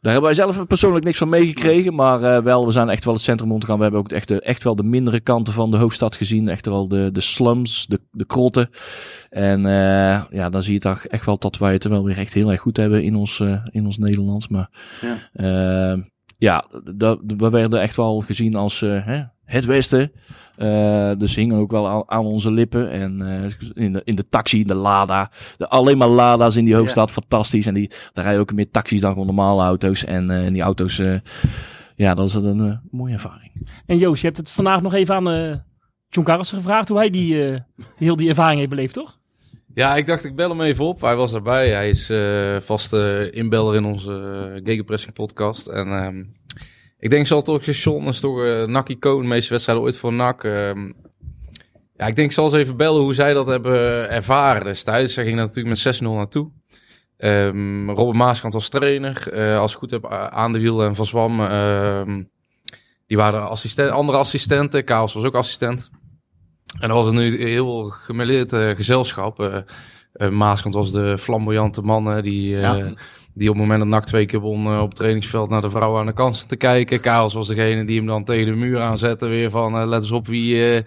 Daar hebben wij zelf persoonlijk niks van meegekregen. Maar eh, wel, we zijn echt wel het centrum rondgegaan. We hebben ook echt, de- echt wel de mindere kanten van de hoofdstad gezien. Echt wel de, de slums, de, de krotten. En eh, ja, dan zie je toch echt wel dat wij het er wel weer echt heel erg goed hebben in ons, eh, in ons Nederlands. Maar Ja. ja, we werden echt wel gezien als hè, het Westen. Eh, dus hingen ook wel aan, aan onze lippen. En eh, in, de, in de taxi, de Lada. De, alleen maar Lada's in die hoofdstad, fantastisch. En die, daar rijden ook meer taxis dan gewoon normale auto's. En eh, in die auto's, eh, ja, dat is een mooie ervaring. En Joost, je hebt het vandaag nog even aan eh John Carlsen gevraagd hoe hij die, eh, heel die ervaring heeft beleefd, toch? Ja, ik dacht ik bel hem even op. Hij was erbij. Hij is eh vaste inbeller in onze uh, Gegenpressing podcast. En ehm, ik denk zal toch John is toch uh, NAC-icoon. De meeste wedstrijden ooit voor NAC. Ehm, ja, ik denk ik zal eens even bellen hoe zij dat hebben ervaren destijds. Zij ging er natuurlijk met 6-0 naartoe. Um, Robin Maaskant was trainer. Uh, als ik goed heb, aan de wiel en Van Zwam. Uh, die waren assistent, andere assistenten. Kaals was ook assistent. En er was nu heel gemêleerd uh, gezelschap. Maaskant was de flamboyante man die, ja. Die op het moment dat NAC twee keer won op het trainingsveld naar de vrouwen aan de kansen te kijken. Kaals was degene die hem dan tegen de muur aanzette weer van let eens op wie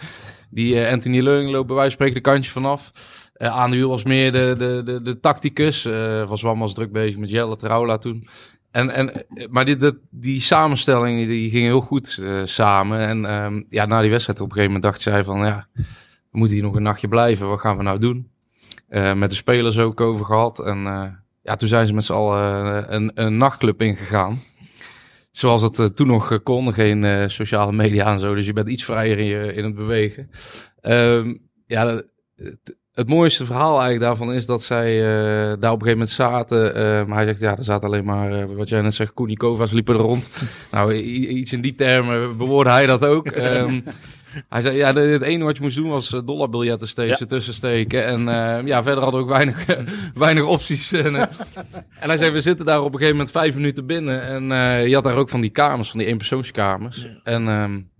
die Anthony Leuning loopt bij wijze van spreken de kantje vanaf. Uh, aan de was meer de, de, de, de tacticus. Uh, van Zwam druk bezig met Jelle Traula toen. En, en, maar die, die, die samenstelling die ging heel goed uh, samen. En um, ja, na die wedstrijd op een gegeven moment dacht zij van... ja, we moeten hier nog een nachtje blijven. Wat gaan we nou doen? Uh, met de spelers ook over gehad. En uh, ja, toen zijn ze met z'n allen een, een nachtclub ingegaan. Zoals het toen nog kon. Geen sociale media en zo. Dus je bent iets vrijer in, je, in het bewegen. Um, ja, het, mooiste verhaal eigenlijk daarvan is dat zij uh, daar op een gegeven moment zaten. Maar hij zegt, ja, er zaten alleen maar, wat jij net zegt, Koenikova's liepen er rond. nou, iets in die termen bewoordde hij dat ook. Um, hij zei, ja, het enige wat je moest doen was dollarbiljetten steeds ja. ertussen steken. En ja, verder hadden we ook weinig, weinig opties. En, en, hij zei, we zitten daar op een gegeven moment vijf minuten binnen. En je had daar ook van die kamers, van die eenpersoonskamers. Ja. En... Um,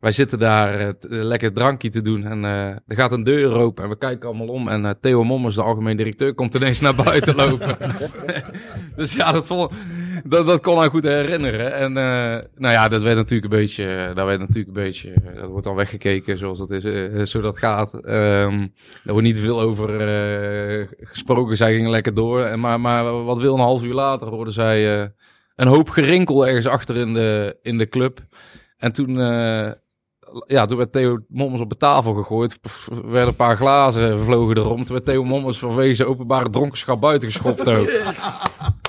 wij zitten daar lekker drankje te doen en er gaat een deur open en we kijken allemaal om en Theo Mommers, de algemeen directeur, komt ineens naar buiten lopen. dus ja, dat, vol, dat, dat, kon hij goed herinneren. En nou ja, dat werd natuurlijk een beetje, dat werd natuurlijk een beetje, dat wordt dan weggekeken zoals dat is, zo dat gaat. Um, er wordt niet veel over gesproken, zij gingen lekker door. En, maar, maar wat wil een half uur later hoorden zij een hoop gerinkel ergens achter in de, in de club. En toen ja, toen werd Theo Mommers op de tafel gegooid. Er werden een paar glazen vlogen erom. Toen werd Theo Mommers vanwege openbare dronkenschap buiten geschopt ook.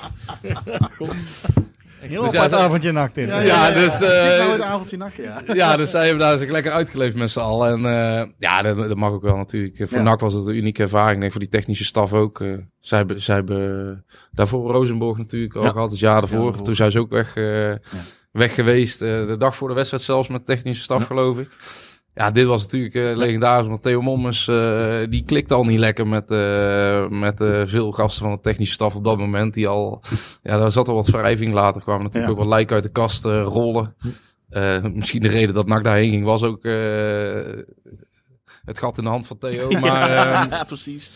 Heel dus apart avondje nakt in. Ja, ja, ja dus... Uh, nou het avondje nakt, ja. ja, dus zij hebben daar zich lekker uitgeleefd met z'n allen. En uh, ja, dat, dat, mag ook wel natuurlijk. Voor ja. NAC was het een unieke ervaring. Ik denk voor die technische staf ook. Uh, zij, hebben, zij hebben daarvoor Rosenborg natuurlijk al gehad. Het jaar ervoor. Toen zijn ze ook weg weg geweest. Uh, de dag voor de wedstrijd zelfs met technische staf, ja. geloof ik. Ja, dit was natuurlijk uh, legendarisch, want Theo Mommers, uh, die klikt al niet lekker met, met veel gasten van de technische staf op dat moment. Die al, ja, daar zat al wat wrijving. Later kwamen natuurlijk ja. ook wat lijken uit de kast rollen. misschien de reden dat NAC daarheen ging was ook het gat in de hand van Theo. Maar, ja, precies.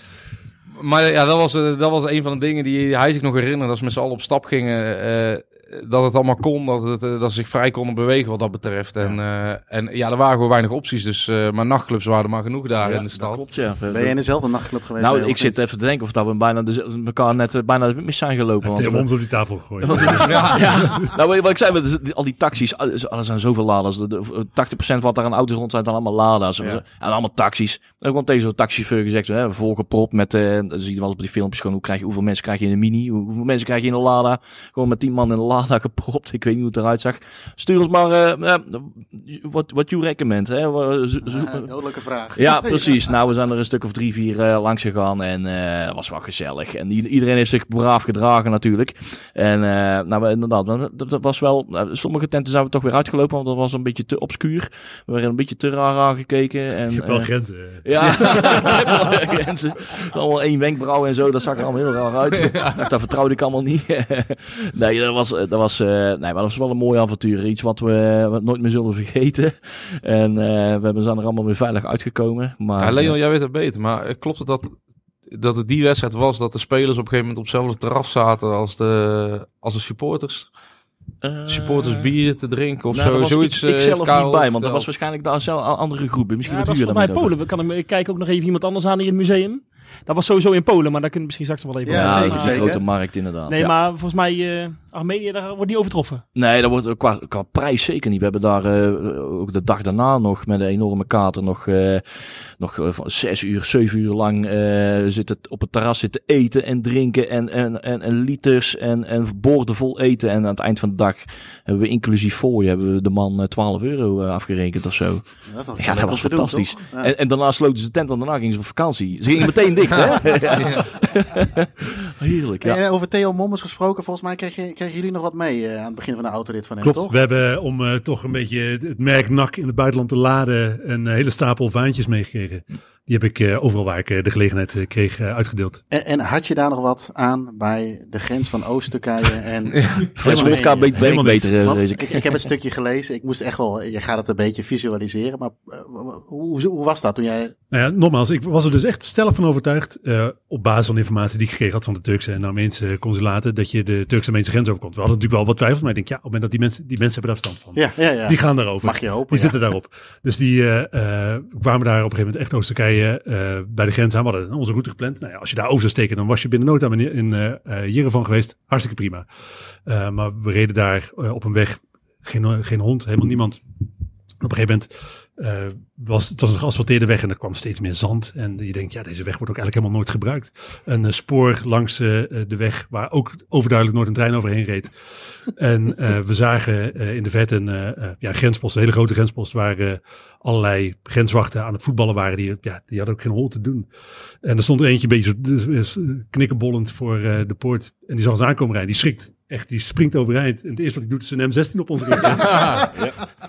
Maar ja, dat was, dat was een van de dingen die hij zich nog herinnerde. Als we met z'n allen op stap gingen dat het allemaal kon, dat, het, dat ze zich vrij konden bewegen wat dat betreft. En ja, uh, en, ja er waren gewoon weinig opties, dus, uh, maar nachtclubs waren er maar genoeg daar ja, in de stad. Klopt, ja. Ben je in dezelfde nachtclub geweest? Nou, ik zit even te denken of dat we bijna de, elkaar net bijna mis zijn gelopen. Heeft helemaal op die tafel gegooid. ja, ja. nou, wat ik zei, met al die taxis, er zijn zoveel laders. De, de, 80% wat daar aan auto's rond zijn, dan allemaal laders. En allemaal taxis. Dan kwam tegen zo'n taxichauffeur gezegd, hè, volgepropt met, dan zie je wel eens op die filmpjes gewoon, hoe krijg je, hoeveel mensen krijg je in een mini? Hoeveel mensen krijg je in een lada? Gewoon met 10 man in een lada gepropt. Ik weet niet hoe het eruit zag. Stuur ons maar uh, wat what you recommend. Hè? Dodelijke vraag. Ja, precies. Nou, we zijn er een stuk of drie, vier uh, langs gegaan en het uh, was wel gezellig. En iedereen heeft zich braaf gedragen natuurlijk. En nou, inderdaad, dat, dat was wel... sommige tenten zijn we toch weer uitgelopen, want dat was een beetje te obscuur. We werden een beetje te raar aangekeken. En, Je hebt wel grenzen. Ja, grenzen. Allemaal één wenkbrauw en zo, dat zag er allemaal heel raar uit. Ja. Dat vertrouwde ik allemaal niet. nee, dat was... Dat was nee, maar dat was wel een mooi avontuur. Iets wat we, wat nooit meer zullen vergeten. En uh, we zijn er allemaal weer veilig uitgekomen. Maar, ja, Leon, jij weet het beter. Maar klopt het dat dat het die wedstrijd was dat de spelers op een gegeven moment op hetzelfde terras zaten als de, als de supporters. Eh, Supporters bier te drinken of nou, zo. Zoiets. ik, eh, ik heeft zelf Karel niet bij, want dat was waarschijnlijk een andere groepen. Misschien Ja, dat was voor mij Polen. We kan ik kijk ook nog even iemand anders aan in het museum. Dat was sowieso in Polen, maar daar kunnen we misschien straks nog wel even Ja, Ja, over zeker, dat is een zeker. grote markt inderdaad. Nee, ja. maar volgens mij, eh Armenië, daar wordt niet overtroffen. Nee, dat wordt qua, qua prijs zeker niet. We hebben daar eh, ook de dag daarna nog met een enorme kater nog, eh, nog eh, van zes uur, zeven uur lang eh, zitten op het terras zitten eten en drinken en, en, en, en liters en, en borden vol eten. En aan het eind van de dag hebben we inclusief fooi hebben we de man eh, 12 euro eh, afgerekend of zo. Dat is nog Ja, dat om was te doen, fantastisch. toch? Ja. En, en daarna sloten ze de tent, want daarna gingen ze op vakantie. Ze gingen meteen dicht, hè? Ja. Heerlijk, ja. En over Theo Mommers gesproken, volgens mij kregen, kregen jullie nog wat mee eh, aan het begin van de autorit van hem, Klopt, toch? we hebben om eh, toch een beetje het merk NAC in het buitenland te laden een hele stapel vaantjes meegekregen. Die heb ik eh, overal waar ik eh, de gelegenheid eh, kreeg uitgedeeld. En, en had je daar nog wat aan bij de grens van Oost-Turkije en Fles Helemaal beter, Want lees ik, ik. heb het stukje gelezen. Ik moest echt wel, je gaat het een beetje visualiseren. Maar hoe, hoe, hoe was dat toen jij... Nou ja, nogmaals, ik was er dus echt stellig van overtuigd, eh, op basis van de informatie die ik gekregen had van de Turkse en Armeense consulaten, dat je de Turkse-Armeense grens overkomt. We hadden natuurlijk wel wat twijfels, maar ik denk, ja, op het moment dat die mensen, die mensen hebben daar verstand van. Ja, ja, ja. Die gaan daarover. Mag je hopen, Die ja. zitten daarop. Dus die eh, eh, kwamen daar op een gegeven moment echt Oost-Turkije eh, bij de grens aan. We hadden onze route gepland. Nou ja, als je daar over zou steken, dan was je binnen no time in, in eh eh, Jerevan geweest. Hartstikke prima. Maar we reden daar op een weg. Geen, geen hond, helemaal niemand. Op een gegeven moment eh, was het was een geasfalteerde weg en er kwam steeds meer zand. En je denkt, ja, deze weg wordt ook eigenlijk helemaal nooit gebruikt. Een eh, spoor langs eh, de weg waar ook overduidelijk nooit een trein overheen reed. En eh, we zagen eh, in de vet een ja, grenspost, een hele grote grenspost, waar allerlei grenswachten aan het voetballen waren. Die, ja, die hadden ook geen hol te doen. En er stond er eentje een beetje zo, dus, eh, knikkenbollend voor eh, de poort. En die zag ons aankomen rijden. Die schrikt. Echt, die springt overeind. En het eerste wat hij doet is een M16 op ons richten.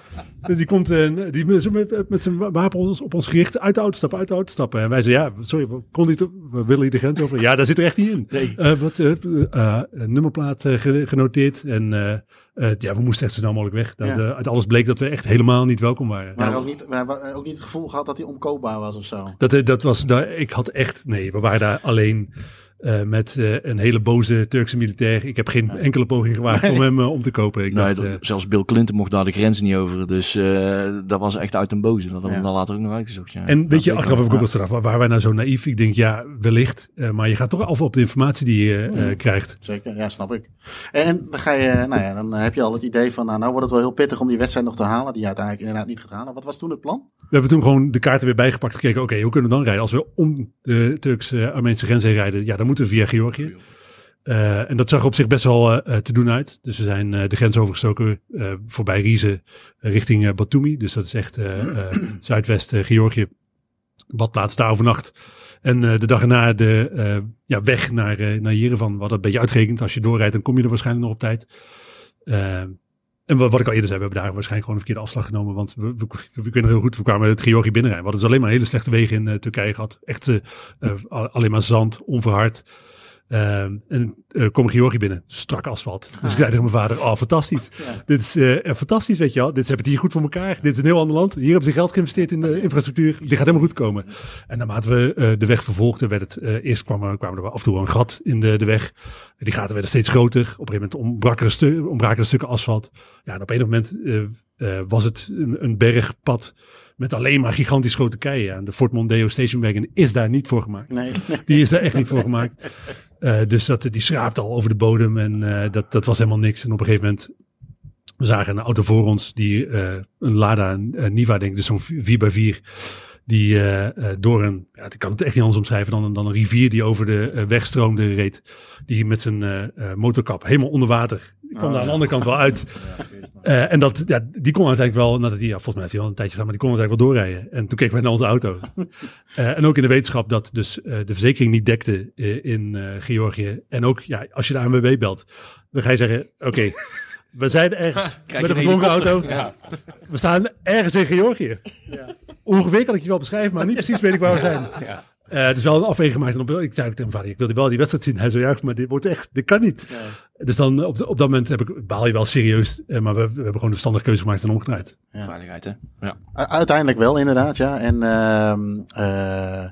Die komt eh, die met, met, met zijn wapen op ons, gericht uit de auto stappen, uit de auto stappen. En wij zeiden, ja, sorry, we, kon niet, we willen hier de grens over. Ja, daar zit er echt niet in. Nee. Eh, wat, eh, een nummerplaat ge- genoteerd. En ja, we moesten echt zo snel mogelijk weg. Dat, Ja. uit alles bleek dat we echt helemaal niet welkom waren. Maar ook, niet, we hebben ook niet het gevoel gehad dat hij omkoopbaar was of zo. Dat, dat was, daar, ik had echt, nee, we waren daar alleen eh, met eh, een hele boze Turkse militair. Ik heb geen enkele poging gewaagd om hem eh, om te kopen. Ik Nee, dacht, dat- eh, zelfs Bill Clinton mocht daar de grens niet over. Dus eh, dat was echt uit een boze. Dat hebben we Ja. dan later ook nog uitgezocht. Ja. En weet je, achteraf heb ik ook wel. straf. Waar waren wij nou zo naïef? Ik denk, ja, wellicht. Eh, maar je gaat toch af op de informatie die je eh, krijgt. Zeker, ja, snap ik. En dan ga je, nou ja, dan heb je al het idee van, nou, nou wordt het wel heel pittig om die wedstrijd nog te halen, die je uiteindelijk inderdaad niet gaat halen. Wat was toen het plan? We hebben toen gewoon de kaarten weer bijgepakt. Gekeken, oké, hoe kunnen we dan rijden? Als we om de Turks-Armeense grens heen rijden, ja, dan moeten via Georgië. Eh, en dat zag op zich best wel eh, eh, te doen uit. Dus we zijn de grens overgestoken voorbij Rize richting Batumi. Dus dat is echt zuidwest eh, Georgië. Badplaats daar overnacht. En de dag erna de ja, weg naar, naar Jerevan. We hadden een beetje uitgerekend. Als je doorrijdt, dan kom je er waarschijnlijk nog op tijd. En wat, wat ik al eerder zei, we hebben daar waarschijnlijk gewoon een verkeerde afslag genomen. Want we, we, we kunnen heel goed, we kwamen het Georgië binnenrijden. We hadden dus alleen maar hele slechte wegen in eh, Turkije gehad. Echt eh, eh, al- alleen maar zand, onverhard. Ehm, en eh kom Georgië binnen, strak asfalt. Dus ik zei tegen mijn vader, oh fantastisch. Ja. Dit is eh, fantastisch, weet je wel. Dit ze hebben het hier goed voor elkaar. Dit is een heel ander land. Hier hebben ze geld geïnvesteerd in de infrastructuur. Die gaat helemaal goed komen. En naarmate we eh, de weg vervolgden, werd het, eerst kwam, er- kwamen er af en toe een gat in de, de weg. Die gaten werden steeds groter. Op een gegeven moment er stu- ontbraken er stukken asfalt. Ja, en op een moment was het een, een bergpad met alleen maar gigantisch grote keien. En de Fort Mondeo Station Wagon is daar niet voor gemaakt. Nee. Die is daar echt niet voor gemaakt. Eh, dus dat, die schraapte al over de bodem en eh, dat, dat was helemaal niks. En op een gegeven moment we zagen een auto voor ons, die eh, een Lada een, Niva, denk ik, dus zo'n 4x4, die door een, ja, ik kan het echt niet anders omschrijven dan, dan een rivier die over de weg stroomde reed. Die met zijn motorkap helemaal onder water. Die kwam daar aan de andere kant wel uit. Eh, en dat, ja, die kon uiteindelijk wel, nadat hij, ja, volgens mij heeft hij al een tijdje gedaan, maar die kon uiteindelijk wel doorrijden. En toen keken wij naar onze auto. Eh, en ook in de wetenschap dat dus eh, de verzekering niet dekte in Georgië. En ook, ja, als je de ANWB belt, dan ga je zeggen, oké, we zijn ergens met een verdronken auto. We staan ergens in Georgië. Ongeveer kan ik je wel beschrijven, maar niet precies weet ik waar we zijn. Eh dus wel een afweging gemaakt. En op, ik zei ook tegen mijn vader, ik wil wel die wedstrijd zien. Hij zei, ja, maar dit wordt echt, dit kan niet. Dus dan op, op dat moment heb ik, baal je wel serieus. eh, maar we, we hebben gewoon de verstandige keuze gemaakt en omgedraaid. Veiligheid, hè? Ja. U- Uiteindelijk wel, inderdaad, ja. En ehm, eh,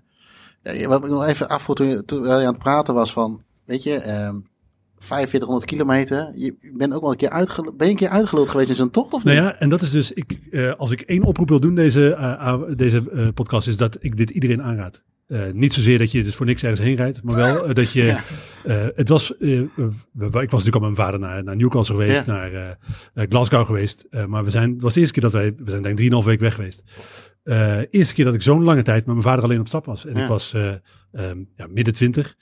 Ja, wat ik nog even afvroeg toen je, toen je aan het praten was van, weet je, ehm 4500 kilometer. Je bent ook wel een keer uitgeluld. Ben je een keer uitgeluld geweest in zo'n tocht of niet? Nou ja, en dat is dus, ik, eh, als ik één oproep wil doen deze, deze eh, podcast, is dat ik dit iedereen aanraad. Eh, niet zozeer dat je dus voor niks ergens heen rijdt, maar wel eh, dat je. Ja. eh, het was. ik was natuurlijk al met mijn vader naar, naar Newcastle geweest, Ja. naar Glasgow geweest. Maar we zijn, het was de eerste keer dat wij. We zijn denk ik drieënhalf week weg geweest. Eerste keer dat ik zo'n lange tijd met mijn vader alleen op stap was. En Ja. ik was eh, ehm, ja, midden twintig.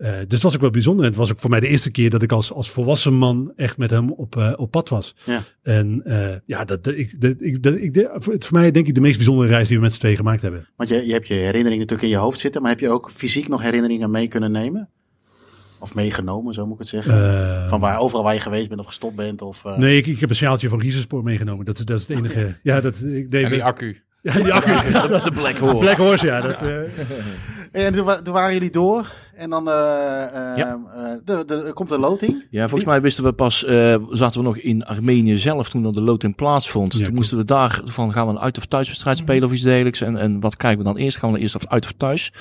Eh, dus het was ook wel bijzonder. En het was ook voor mij de eerste keer dat ik als, als volwassen man echt met hem op, eh, op pad was. Ja. En eh, ja, dat, dat, ik, dat, ik, dat, ik, voor, het voor mij denk ik de meest bijzondere reis die we met z'n twee gemaakt hebben. Want je, je hebt je herinneringen natuurlijk in je hoofd zitten, maar heb je ook fysiek nog herinneringen mee kunnen nemen? Of meegenomen, zo moet ik het zeggen. Van waar, overal waar je geweest bent of gestopt bent. Of, eh, Nee, ik, ik heb een sjaaltje van Rieserspoor meegenomen. Dat, is- dat is het enige. Ja, dat ik deed. En die accu. Ja, die accu. De Black Horse. Black Horse, ja. Dat, eh, En toen, wa- toen waren jullie door. En dan eh, eh, Ja. eh, de, de, er komt een loting. Ja, volgens mij wisten we pas, eh, zaten we nog in Armenië zelf toen er de loting plaatsvond. Ja, toen moesten we daar van, gaan we een uit- of thuiswedstrijd spelen of iets dergelijks. En, en wat krijgen we dan eerst? Gaan we dan eerst of uit of thuis?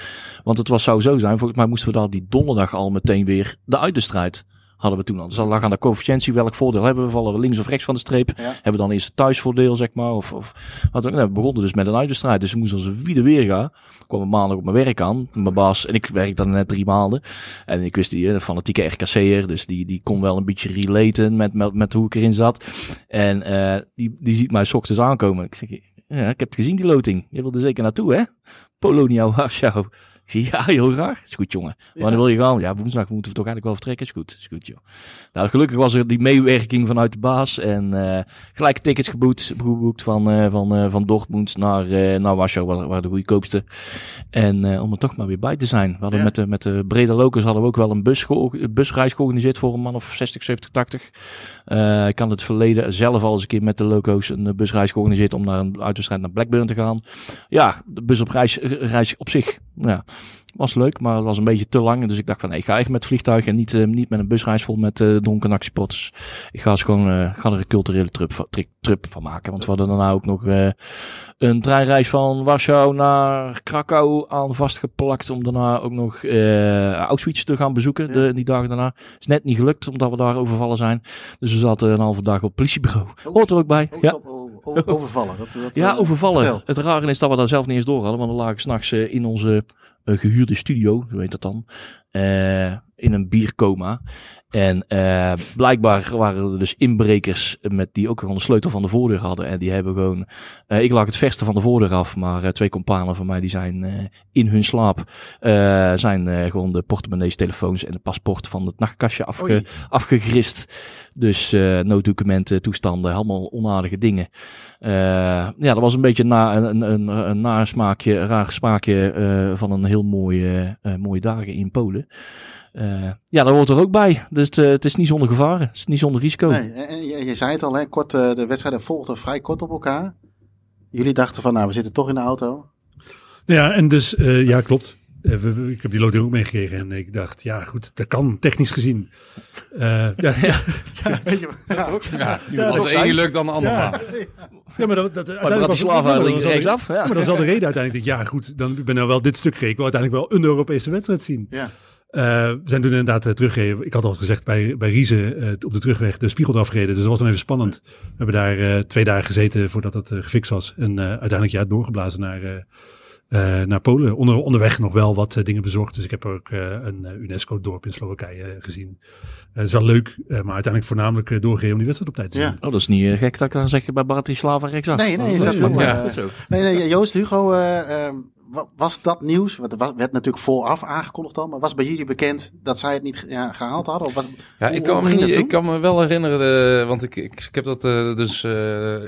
Want het was, zou zo zijn, volgens mij moesten we daar die donderdag al meteen weer de uitwedstrijd hadden we toen al. Dus dan lag aan de coëfficiëntie welk voordeel hebben we. Vallen we links of rechts van de streep? Ja. Hebben we dan eerst het thuisvoordeel, zeg maar? Of, of wat. Nou, we begonnen dus met een uitwedstrijd. Dus we moesten als een wiede weer gaan. kwam een maandag op mijn werk aan. Mijn baas, en ik werk dan net drie maanden. En ik wist die, eh, de fanatieke RKC'er, dus die, die kon wel een beetje relaten met, met, met hoe ik erin zat. En eh, die, die ziet mij 's ochtends aankomen. Ik zeg, ja, ik heb het gezien, die loting. Je wilde zeker naartoe, hè? Polonia Warschau. Ja, heel graag. Is goed, jongen. Wanneer wil je gaan? Ja, woensdag moeten we toch eigenlijk wel vertrekken. Is goed, is goed, joh. Nou, gelukkig was er die meewerking vanuit de baas. En eh, gelijk tickets geboekt, geboekt van, eh, van, eh, van Dortmund naar, eh, naar Warschau, waar, waar de goedkoopste. En eh, om er toch maar weer bij te zijn. We hadden Ja. met, de, met de Breda Locus hadden we ook wel een bus busreis georganiseerd voor een man of 60, 70, 80. Eh, ik had het verleden zelf al eens een keer met de Loco's een busreis georganiseerd om naar een uitwedstrijd naar Blackburn te gaan. Ja, de bus op reis, reis op zich, ja, was leuk, maar het was een beetje te lang. Dus ik dacht van, nee, ik ga echt met vliegtuig en niet, eh, niet met een busreis vol met eh dronken actiepotters. Ik ga eens gewoon eh, ga er een culturele trip, trip van maken. Want we hadden daarna ook nog een treinreis van Warschau naar Krakau aan vastgeplakt. Om daarna ook nog Auschwitz te gaan bezoeken, Ja. de, die dagen daarna. Is net niet gelukt, omdat we daar overvallen zijn. Dus we zaten een halve dag op het politiebureau. Oh. Hoort er ook bij. Ja. overvallen. Dat, dat, Ja, overvallen. vertel. Het rare is dat we daar zelf niet eens door hadden. Want we lagen s'nachts in onze gehuurde studio, zo heet dat dan. eh, in een biercoma. En eh, blijkbaar waren er dus inbrekers met die ook gewoon de sleutel van de voordeur hadden. En die hebben gewoon... eh, ik lag het verste van de voordeur af. Maar eh, twee companen van mij die zijn eh, in hun slaap... zijn gewoon de portemonnees, telefoons en de paspoort van het nachtkastje afge, Oei. afgegrist. Dus nooddocumenten, toestanden, allemaal onaardige dingen. Ja, dat was een beetje na, een, een, een raar smaakje van een heel mooie, mooie dagen in Polen. Ja, dat hoort er ook bij. Dus het, het is niet zonder gevaren. Het is niet zonder risico. Nee, en, je, je zei het al, hè, kort, eh, de wedstrijden volgden vrij kort op elkaar. Jullie dachten van, nou, we zitten toch in de auto. ja, en dus, eh, ja, klopt. Eh, we- we- ik heb die loting ook meegekregen en ik dacht, ja, goed, dat kan technisch gezien. Eh, ja, ja, weet je, ja, Ja, Ja, als dat de één niet lukt, dan de ander Ja. maar. ja, maar dat, dat, Maar ja, maar dat links was wel- rechtsaf. Ja, Ja. maar dat is wel de reden uiteindelijk. Denk, ja, goed, dan ik ben nou wel dit stuk wil uiteindelijk wel een Europese wedstrijd zien. ja. Eh, we zijn toen inderdaad uh, teruggereden. Ik had al gezegd bij, bij Riese eh, op de terugweg de spiegel eraf gereden. Dus dat was dan even spannend. We hebben daar eh, twee dagen gezeten voordat dat eh, gefixt was. En eh, uiteindelijk ja, doorgeblazen naar, eh, eh, naar Polen. Onder, onderweg nog wel wat eh, dingen bezorgd. Dus ik heb ook eh, een eh, UNESCO-dorp in Slowakije eh, gezien. Eh, Het is wel leuk, eh, maar uiteindelijk voornamelijk eh, doorgereden om die wedstrijd op tijd te zien. Ja. Oh, dat is niet eh, gek dat ik dan zeg bij Bratislava rechtsaf. Nee, nee, Oh, je dat zegt is ja. eh, zo. Nee, nee, Joost, Hugo, eh, ehm, was dat nieuws? Want het werd natuurlijk vooraf aangekondigd al, maar was bij jullie bekend dat zij het niet ja, gehaald hadden? Of was, Ja, hoe- ik kan, me niet, ik kan me wel herinneren, eh, want ik, ik, ik heb dat eh, dus eh,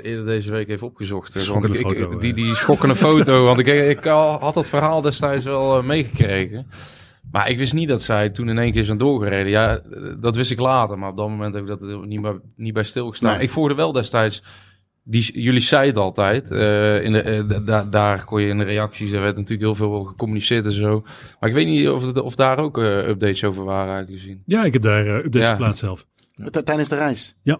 eerder deze week even opgezocht. Schokkende want ik, ik- foto, die, die schokkende foto, want ik, ik al- had dat verhaal destijds wel meegekregen. Maar ik wist niet dat zij toen in één keer zijn doorgereden. Ja, dat wist ik later, maar op dat moment heb ik dat er niet, bij, niet bij stilgestaan. Nee. Ik volgde wel destijds, die, jullie zeiden het altijd, eh, in de, eh, da- da- daar kon je in de reacties, er werd natuurlijk heel veel gecommuniceerd en zo. Maar ik weet niet of, het, of daar ook eh, updates over waren eigenlijk gezien. Ja, ik heb daar eh, updates Ja. geplaatst zelf. Tijdens de reis? Ja.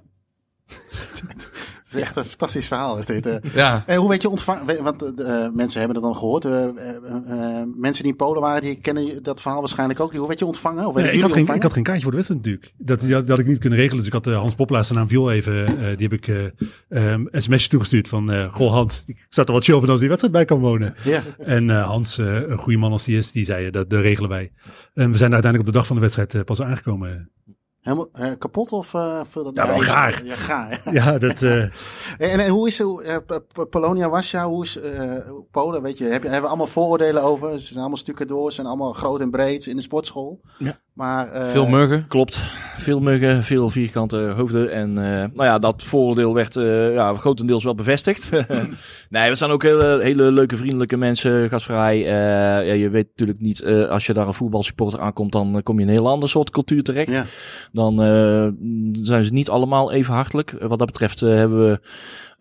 Het is echt een fantastisch verhaal is dit. eh. Ja, Eh, hoe weet je ontvangen? Want eh, mensen hebben het dan gehoord. eh, eh, eh, eh, mensen die in Polen waren, die kennen dat verhaal waarschijnlijk ook. Hoe werd je ontvangen? Of Nee, ik, had geen, ik had geen kaartje voor de wedstrijd natuurlijk. Dat, dat ik niet kunnen regelen. Dus ik had Hans Poppelaar, zijn naam viel even. die heb ik um, een sms'je toegestuurd van... goh Hans, ik zat er wat show van als die wedstrijd bij kan wonen. Ja. En Hans, een goede man als die is, die zei dat, dat regelen wij. En we zijn uiteindelijk op de dag van de wedstrijd pas aangekomen. Helemaal eh, kapot of eh veel dat Ja, wel gaar. Ja, gaar. Ja, dat... eh, En, en hoe is Polonia Warschau? Hoe is eh, Polen? Weet je, heb, je- hebben we allemaal vooroordelen over? Ze zijn allemaal stucadoors en allemaal groot en breed in de sportschool. Ja. Maar eh, veel muggen. Klopt. Veel muggen, veel vierkante hoofden. En eh, nou ja, dat vooroordeel werd eh, ja, grotendeels wel bevestigd. nee, we zijn ook hele, hele leuke, vriendelijke mensen, gastvrij. Eh, ja, je weet natuurlijk niet, eh, als je daar een voetbalsupporter aankomt, dan kom je in een heel ander soort cultuur terecht. Ja. Dan eh, zijn ze niet allemaal even hartelijk. Wat dat betreft hebben we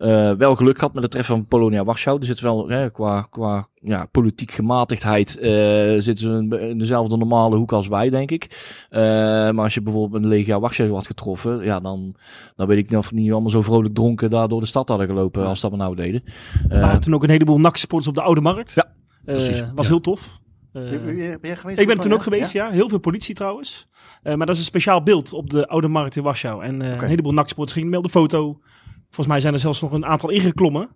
eh, wel geluk gehad met het treffen van Polonia Warschau. Er zit wel hè, qua, qua ja, politiek gematigdheid eh, zitten ze in- dezelfde normale hoek als wij, denk ik. Eh, maar als je bijvoorbeeld een Legia Warschau had getroffen, ja, dan, dan weet ik niet of we niet allemaal zo vrolijk dronken daar door de stad hadden gelopen als dat we nou deden. Waren toen ook een heleboel NAC-supporters op de Oude Markt. Ja, Eh, precies. was Ja. heel tof. Eh, ben, je geweest? ik ben er toen ook geweest, ja. Heel veel politie trouwens. Eh, maar dat is een speciaal beeld op de Oude Markt in Warschau. En eh, een heleboel NAC-supporters gingen mee op de foto. Volgens mij zijn er zelfs nog een aantal ingeklommen.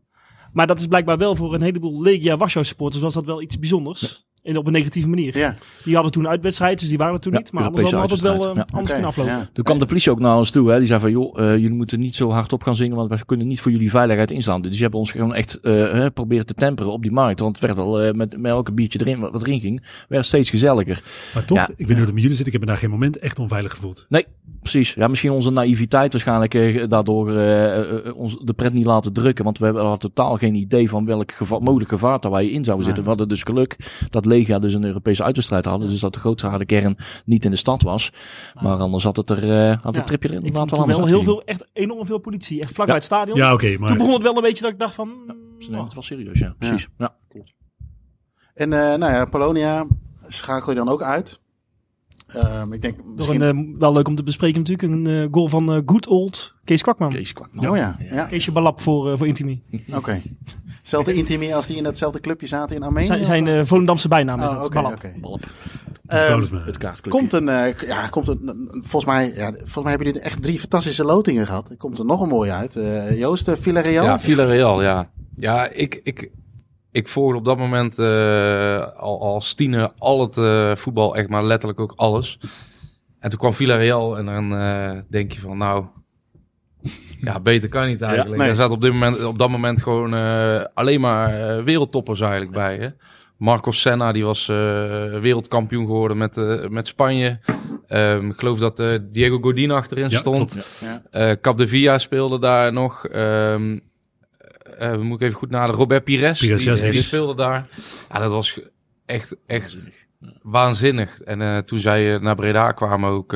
Maar dat is blijkbaar wel voor een heleboel Legia Warschau-supporters was dat wel iets bijzonders. En op een negatieve manier. Ja, Die hadden toen uitwedstrijd, dus die waren er toen Ja, niet. Maar anders hadden we altijd wel eh, anders kunnen aflopen. ja. Toen kwam de politie ook naar ons toe. Hè. Die zei van, joh, eh, jullie moeten niet zo hard op gaan zingen, want we kunnen niet voor jullie veiligheid instaan. Dus die hebben ons gewoon echt eh, hè, proberen te temperen op die markt. Want het werd wel met, met elke biertje erin wat erin ging, werd het steeds gezelliger. maar toch, Ja. ik weet niet hoe het met jullie zit. Ik heb me daar geen moment echt onveilig gevoeld. Nee, precies. Ja, misschien onze naïviteit waarschijnlijk eh, daardoor ons de pret niet laten drukken. Want we hebben hadden totaal geen idee van welk gevaar, mogelijk gevaar daar wij in zouden zitten. We hadden dus geluk dat Dus een Europese uitwedstrijd hadden. Dus dat de grootste harde kern niet in de stad was. Maar anders had het er, eh, had het tripje er Ik inderdaad vond wel anders wel heel veel, echt enorm veel politie. Echt vlak Ja. bij het stadion. Ja, oké, maar... Toen begon het wel een beetje dat ik dacht van... Ze nemen het wel serieus, ja. Precies. Ja. klopt. En eh, nou ja, Polonia schakel je dan ook uit. Ehm, ik denk misschien... een, eh, wel leuk om te bespreken natuurlijk. Een goal van good old Kees Kwakman. Kees Kwakman. oh ja, ja. Keesje Balap voor, voor Intimi. oké. Zelfde Intimi als die in datzelfde clubje zaten in Armenië? Zijn, zijn eh, Volendamse bijnaam is Oh, dat, oké, Balap. Ehm. Het kaartclubje. Komt een, eh, ja, komt een, volgens mij, ja, volgens mij hebben jullie echt drie fantastische lotingen gehad. Er komt er nog een mooie uit. Eh, Joost, uh, Villarreal. Ja, Villarreal, ja. Ja, ik, ik, ik volgde op dat moment eh, al als tiener al het eh, voetbal, echt maar letterlijk ook alles. En toen kwam Villarreal en dan eh, denk je van, nou, ja, beter kan niet eigenlijk. nee. Er zaten op, dit moment, op dat moment gewoon eh, alleen maar eh, wereldtoppers eigenlijk bij. Hè? Marcos Senna, die was eh, wereldkampioen geworden met, eh, met Spanje. Ehm, ik geloof dat eh, Diego Godin achterin Ja, stond. klopt. Ja. Eh Cap de Villa speelde daar nog. Ehm eh, moet ik even goed nadenken. Robert Pires, Pires, die, speelde daar. Ja, dat was echt, echt waanzinnig. En eh, toen zij naar Breda kwamen ook...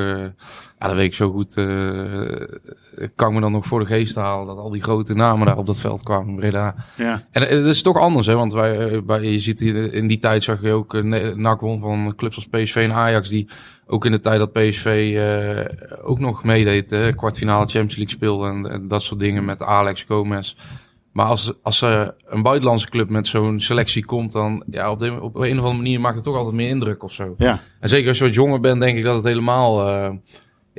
eh, ja, dat weet ik zo goed. eh kan me dan nog voor de geest halen... dat al die grote namen daar op dat veld kwamen Breda. Ja. En eh, het is toch anders, hè? Want wij, eh, bij, je ziet hier, in die tijd zag je ook uh, NAC won van clubs als PSV en Ajax, die ook in de tijd dat PSV eh, ook nog meedeed, hè? kwartfinale Champions League speelde en, en dat soort dingen met Alex Gomez. Maar als, als er een buitenlandse club met zo'n selectie komt, dan ja, op, de, op een of andere manier maakt het toch altijd meer indruk of zo. Ja. En zeker als je wat jonger bent, denk ik dat het helemaal, eh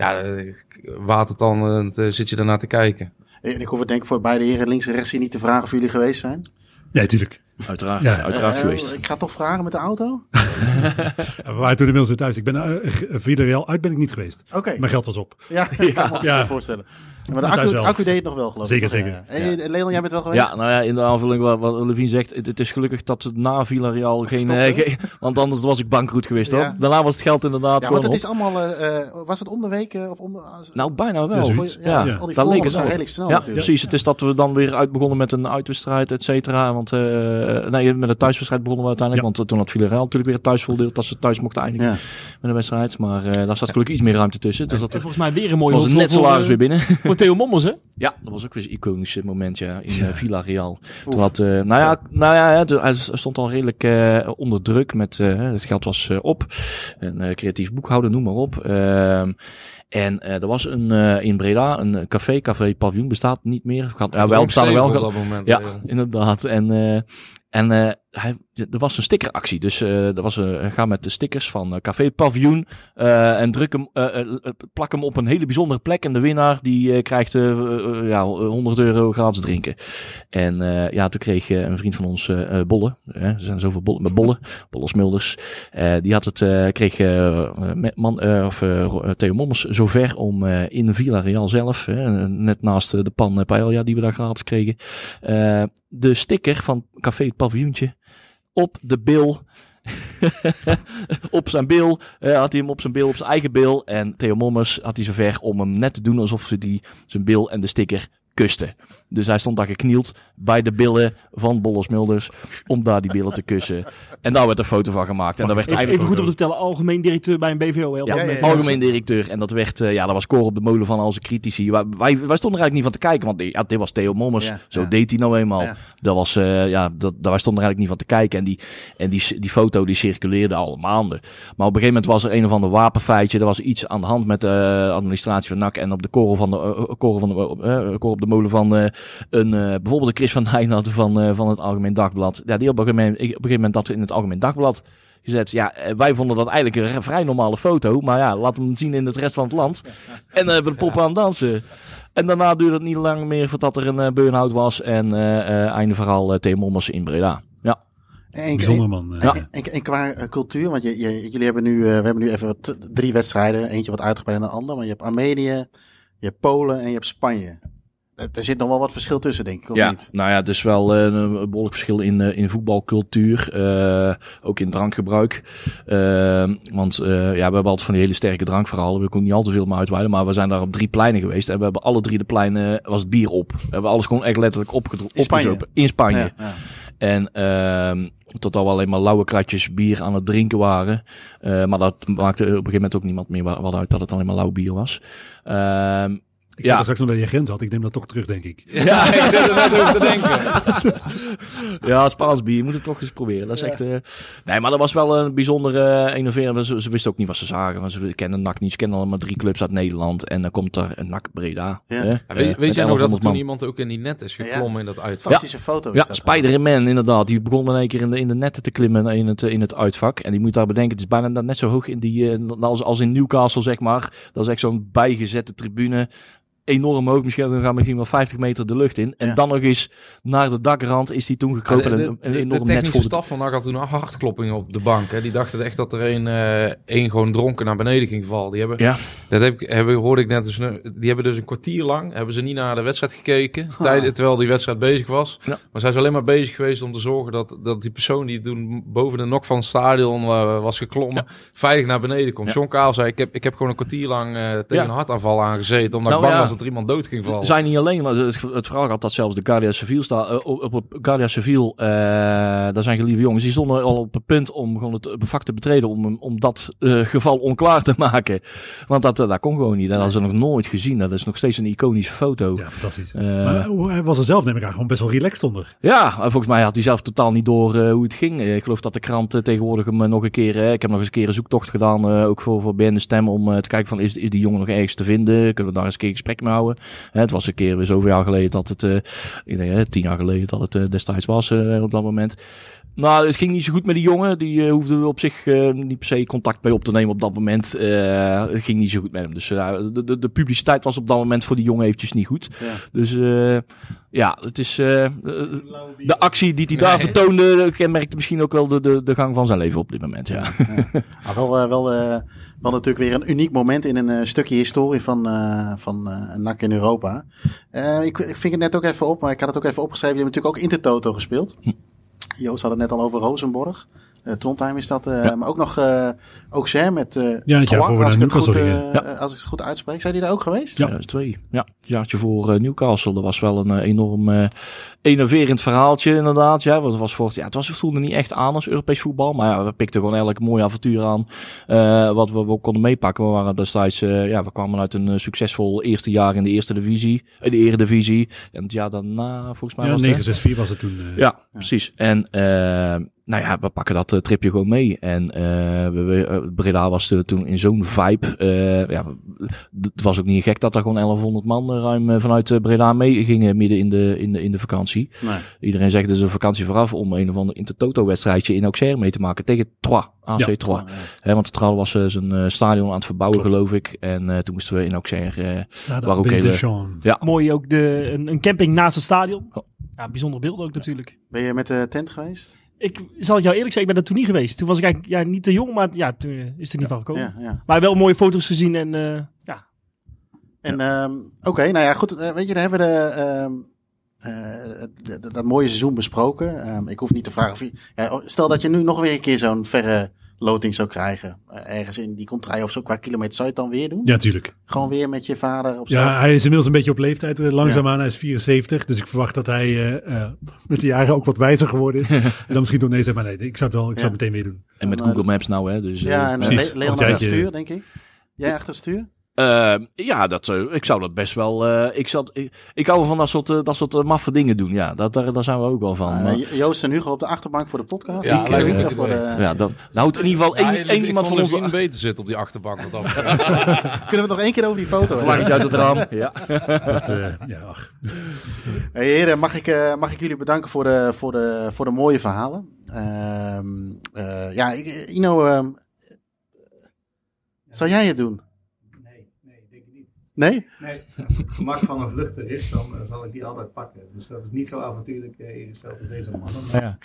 ja, eh, watertanden, uh, zit je ernaar te kijken. En ik hoef het denk ik voor beide heren links en rechts hier niet te vragen of jullie geweest zijn. Ja, tuurlijk. Uiteraard, Ja. uiteraard Eh, geweest. Ik ga toch vragen met de auto? We waren toen inmiddels weer thuis. Ik ben uh, Villarreal uit ben ik niet geweest. Oké. Mijn geld was op. Ja, ik kan me Ja. ja. voorstellen. Maar de accu, wel. accu deed het nog wel, geloof Zeker, ik. zeker. Ja. En Leon, jij bent wel geweest? Ja, nou ja, in de aanvulling wat, wat Levine zegt, het, het is gelukkig dat het na Villarreal geen, eh, geen- want anders was ik bankroet geweest hoor. Ja. Daarna was het geld inderdaad Ja, gewoon want het op. is allemaal, eh, eh, was het om de week eh, of om de... Nou, bijna Ja, wel. ja, ja, al die daar leek het redelijk snel Ja, natuurlijk. precies. Het is dat we dan weer uit begonnen met een uitwedstrijd, et cetera. Want, eh, nee, met een thuiswedstrijd begonnen we uiteindelijk. Ja. Want toen had Villarreal natuurlijk weer het thuisvoordeel dat ze thuis mochten eindigen Ja. met een wedstrijd. Maar eh, daar zat gelukkig iets meer ruimte tussen. Dus dat En volgens mij weer een mooie was net salaris weer binnen. Voor Theo Mommers, hè? Ja, dat was ook weer een iconisch eh, moment ja, in eh, Villa Real. Toen had, eh, nou ja, nou ja hij stond al redelijk eh, onder druk met eh, het geld was op. Een eh, creatief boekhouder, noem maar op. Ehm, en eh, er was een eh, in Breda een café, café Pavillon bestaat niet meer. Gaat, ja, wel bestaan er wel. op dat moment. Ja, inderdaad. En, eh, en eh, hij, er was een stickeractie. Dus eh er was een, ga met de stickers van eh, Café Pavillon eh, en druk hem, eh, eh, plak hem op een hele bijzondere plek. En de winnaar die eh, krijgt eh, eh, ja, 100 euro gratis drinken. En eh, ja, toen kreeg eh, een vriend van ons eh eh, Bolle. Er zijn zoveel bollen met Bolle. Bolle. Eh, die had het, eh, kreeg eh, man, eh, of eh, eh, Theo Mommers zover om eh, in Villa Real zelf, net naast eh, de pan eh, paella die we daar gratis kregen, eh, de sticker van Café het Paviljoentje op de bil. op zijn bil. eh, had hij hem op zijn bil, op zijn eigen bil. En Theo Mommers had hij zover om hem net te doen alsof ze die zijn bil en de sticker Dus hij stond daar geknield bij de billen van Bolle Smulders om daar die billen te kussen. En daar werd een foto van gemaakt. En daar werd Even, eigenlijk even goed om te vertellen, algemeen directeur bij een BVO. Op ja, algemeen directeur. En dat werd, eh, ja, dat was koor op de molen van al zijn critici. Wij, wij, wij stonden er eigenlijk niet van te kijken, want ja, dit was Theo Mommers. Ja, Zo ja. deed hij nou eenmaal. Ja. Dat was, eh, ja, dat, daar wij stonden er eigenlijk niet van te kijken. En die, en die, die foto die circuleerde al maanden. Maar op een gegeven moment was er een of ander wapenfeitje. Er was iets aan de hand met de administratie van NAC. En op de korrel van de, eh, korrel van de, eh, eh, korrel op de molen van eh, een, eh, bijvoorbeeld de Chris van Heijn had van, eh, van het Algemeen Dagblad. Ja, die op een gegeven moment, op een gegeven moment dat in het Algemeen Dagblad gezet. Ja, wij vonden dat eigenlijk een vrij normale foto. Maar ja, laat hem zien in het rest van het land. En dan hebben we de poppen aan het dansen. En daarna duurde het niet lang meer voordat er een eh, burn-out was. En eh eh, einde verhaal uh, Theo Mommers in Breda. Ja. En, Bijzonder man. eh. Ja. en, en, en qua cultuur, want je, je- jullie hebben nu, eh, we hebben nu even wat, drie wedstrijden. Eentje wat uitgebreid dan de ander. Maar je hebt Armenië, je hebt Polen en je hebt Spanje. Er er zit nog wel wat verschil tussen, denk ik, of ja, niet? nou ja, het is wel eh, een behoorlijk verschil in, eh, in voetbalcultuur. eh, ook in drankgebruik. Eh, want eh, ja, we hebben altijd van die hele sterke drankverhalen. We kunnen niet al te veel maar uitweiden. Maar we zijn daar op drie pleinen geweest. En we hebben alle drie de pleinen, was het bier op. We hebben alles gewoon echt letterlijk opgedro- In Spanje? In Spanje. Ja, ja. En ehm totdat we alleen maar lauwe kratjes bier aan het drinken waren. Eh, maar dat maakte op een gegeven moment ook niemand meer wa- wat uit dat het alleen maar lauw bier was. Ehm Ik ja. straks nog dat je grens had. Ik neem dat toch terug, denk ik. Ja, ik zit er net over te denken. ja, Spaans bier. Je moet het toch eens proberen. Dat is echt... eh, Nee, maar dat was wel een bijzondere uh, innoverende. Ze, ze wisten ook niet wat ze zagen. Want ze kennen NAC niet. Ze kennen allemaal drie clubs uit Nederland. En dan komt er een NAC Breda. Ja. hè, eh, weet, weet jij nog dat er 1100 toen man. iemand ook in die net is geklommen in dat uitvak? Fantastische foto. Ja, Spider-Man inderdaad. Die begon in één keer in de, in de netten te klimmen in het, in het uitvak. En die moet daar bedenken, het is bijna net zo hoog in die, eh, als, als in Newcastle, zeg maar. Dat is echt zo'n bijgezette tribune. Enorm hoog, misschien dan gaan we misschien wel 50 meter de lucht in. En Ja. dan nog eens naar de dakrand is die toen gekropen. Ja, de, en een, een enorm de net technische voor de staf van NAC had toen een hartklopping op de bank. Hè. Die dachten echt dat er een, eh één gewoon dronken naar beneden ging vallen. Die hebben, Ja. dat heb ik, hebben, hoorde ik net dus, nu- die hebben dus een kwartier lang hebben ze niet naar de wedstrijd gekeken. Tijden, terwijl die wedstrijd bezig was. Ja. Maar zijn ze alleen maar bezig geweest om te zorgen dat, dat die persoon die toen boven de nok van het stadion eh, was geklommen, veilig naar beneden komt. Ja. John Kaal zei, ik heb, ik heb gewoon een kwartier lang tegen Ja. een hartaanval aangezeten. Omdat Nou, ik bang ja. was dat er iemand dood ging vallen. Zijn niet alleen, maar het, het verhaal had dat zelfs de Guardia Civil sta, eh, op, op, Guardia Civil, eh, daar zijn gelieve jongens, die stonden al op het punt om gewoon het vak te betreden om, om dat eh, geval onklaar te maken. Want dat, dat kon gewoon niet. Dat hadden ze nog nooit gezien. Dat is nog steeds een iconische foto. Ja, fantastisch. Maar hoe- hij was er zelf, neem ik aan, gewoon best wel relaxed onder. Ja, en volgens mij had hij zelf totaal niet door hoe het ging. Ik geloof dat de krant tegenwoordig hem nog een keer... ik heb nog eens een keer een zoektocht gedaan, eh, ook voor, voor BN De Stem, om te kijken van is, is die jongen nog ergens te vinden? Kunnen we daar eens een keer gesprek mee houden? Het was een keer weer zoveel jaar geleden dat het... eh ik denk, tien jaar geleden dat het eh, destijds was eh, op dat moment. Nou, het ging niet zo goed met die jongen. Die eh, hoefde op zich eh, niet per se contact mee op te nemen op dat moment. Eh, het ging niet zo goed met hem. Dus de, de, de publiciteit was op dat moment voor die jongen eventjes niet goed. Ja. Dus ja, het is... de actie die hij daar Nee. vertoonde, kenmerkte misschien ook wel de, de, de gang van zijn leven op dit moment. Ja. Wel, wel, wel natuurlijk weer een uniek moment in een stukje historie van, van NAC in Europa. Ik, ik ving het net ook even op, maar ik had het ook even opgeschreven. Je hebt natuurlijk ook Intertoto gespeeld. Joost had het net al over Rosenborg. Eh, Trondheim is dat. eh, Ja. Maar ook nog uh, Auxerre met uh, Ja, het jaar voor we als, naar ik het goed, Newcastle eh, gingen. als ik het goed uitspreek. Zijn die daar ook geweest? Ja. 2002. Ja, een jaartje voor eh, Newcastle. Dat was wel een eh, enorm eh enerverend verhaaltje inderdaad. Ja, want het was voor ja, het was het voelde niet echt aan als Europees voetbal, maar ja, we pikten gewoon elk mooi avontuur aan eh, wat we, we konden meepakken. We waren destijds, eh, ja, we kwamen uit een eh, succesvol eerste jaar in de eerste divisie, in de eredivisie. En het jaar daarna volgens mij Ja, was het, hè? 9-6-4 was het toen. eh. Ja, precies. En eh, nou ja, we pakken dat eh, tripje gewoon mee. En eh, we, we, eh, Breda was er toen in zo'n vibe. eh, ja, het was ook niet gek dat er gewoon 1100 man ruim vanuit Breda mee gingen midden in de, in de, in de vakantie. Nee. Iedereen zegt dus een vakantie vooraf om een of ander Intertoto-wedstrijdje in Auxerre mee te maken tegen Troyes, AC Ja. Troyes. Want Troyes was eh, zijn stadion aan het verbouwen, Klopt. geloof ik. En eh, toen moesten we in Auxerre... eh, Waar ook hele- ja, Mooi ook de, een, een camping naast het stadion. Oh. Ja, bijzondere beelden ook natuurlijk. Ben je met de tent geweest? Ik zal jou eerlijk zeggen, ik ben er toen niet geweest. Toen was ik eigenlijk ja, niet te jong, maar ja, toen eh, is het er niet van gekomen. Ja. Maar wel mooie foto's gezien en eh, ja, En ehm, oké, nou ja, goed. eh, weet je, dan hebben we de, ehm, eh, dat mooie seizoen besproken. Ehm, ik hoef niet te vragen of je... Ja, stel dat je nu nog weer een keer zo'n verre loting zou krijgen. eh, ergens in die contraille of zo qua kilometer. Zou je het dan weer doen? Ja, tuurlijk. Gewoon weer met je vader op zo? Ja, hij is inmiddels een beetje op leeftijd. eh, Langzaamaan, hij is 74. Dus ik verwacht dat hij eh, eh, met de jaren ook wat wijzer geworden is. en dan misschien toch nee zeggen, maar nee, ik zou het wel, ik zou Ja. meteen meedoen. en met Google Maps nou, hè. Dus, Ja, en precies. Le- Leon achter het stuur, denk ik. Jij achter het stuur? Eh, ja, dat, eh, ik zou dat best wel. eh, ik, zou, ik, ik hou van dat soort, eh, dat soort maffe dingen doen. Ja, dat, daar, daar zijn we ook wel van. Joost en Hugo op de achterbank voor de podcast. Ja, een of voor de- ja, dan houdt in ieder geval één, Ja, één ik iemand van onze. Levine beter zitten op die achterbank. Wat dat. Kunnen we nog één keer over die foto? Vlaggetje uit het raam. Ja. Dat, eh, ja. Hey, heren, mag ik, eh, mag ik jullie bedanken voor de, voor de, voor de mooie verhalen. Ehm, eh, ja, ik, Ino, ehm, zou jij het doen? Nee, nee, denk ik niet. Nee? Nee, als het gemak van een vluchter is, dan eh, zal ik die altijd pakken. Dus dat is niet zo avontuurlijk ingesteld als deze mannen. Maar ja,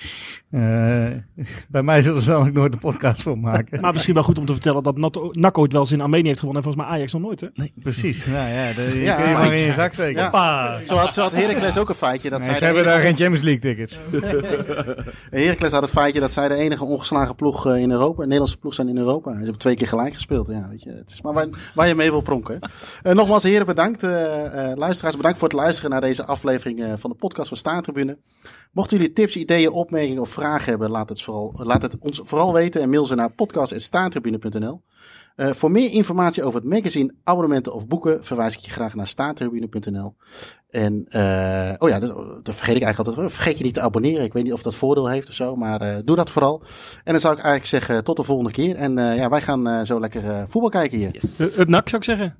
eh, bij mij zullen ze dan ook nooit een podcast voor maken. maar misschien wel goed om te vertellen dat NAC ooit wel eens in Armenië heeft gewonnen. En volgens mij Ajax nog nooit, hè? Precies, nou ja, de, je Ja, kun je maar in je zak. Ja. Pa. Zo had, zo had Heracles ook een feitje. Dat Nee, zij ze hebben daar geen Champions League tickets. Heracles had het feitje dat zij de enige ongeslagen ploeg eh, in Europa, een Nederlandse ploeg zijn in Europa. Ze hebben twee keer gelijk gespeeld. Ja, weet je, het is maar waar, waar je mee wil pronken. Eh, nogmaals, heren, bedankt. eh, eh, luisteraars, bedankt voor het luisteren naar deze aflevering eh, van de podcast van Staantribune. Mochten jullie tips, ideeën, opmerkingen of vragen hebben, laat het, vooral, laat het ons vooral weten en mail ze naar podcast.staantribune.nl. Voor meer informatie over het magazine, abonnementen of boeken verwijs ik je graag naar staantribune.nl. En, oh ja, dat, vergeet ik eigenlijk altijd. Vergeet je niet te abonneren. Ik weet niet of dat voordeel heeft of zo, maar doe dat vooral. En dan zou ik eigenlijk zeggen tot de volgende keer. En ja, wij gaan zo lekker voetbal kijken hier. Up NAC zou ik zeggen.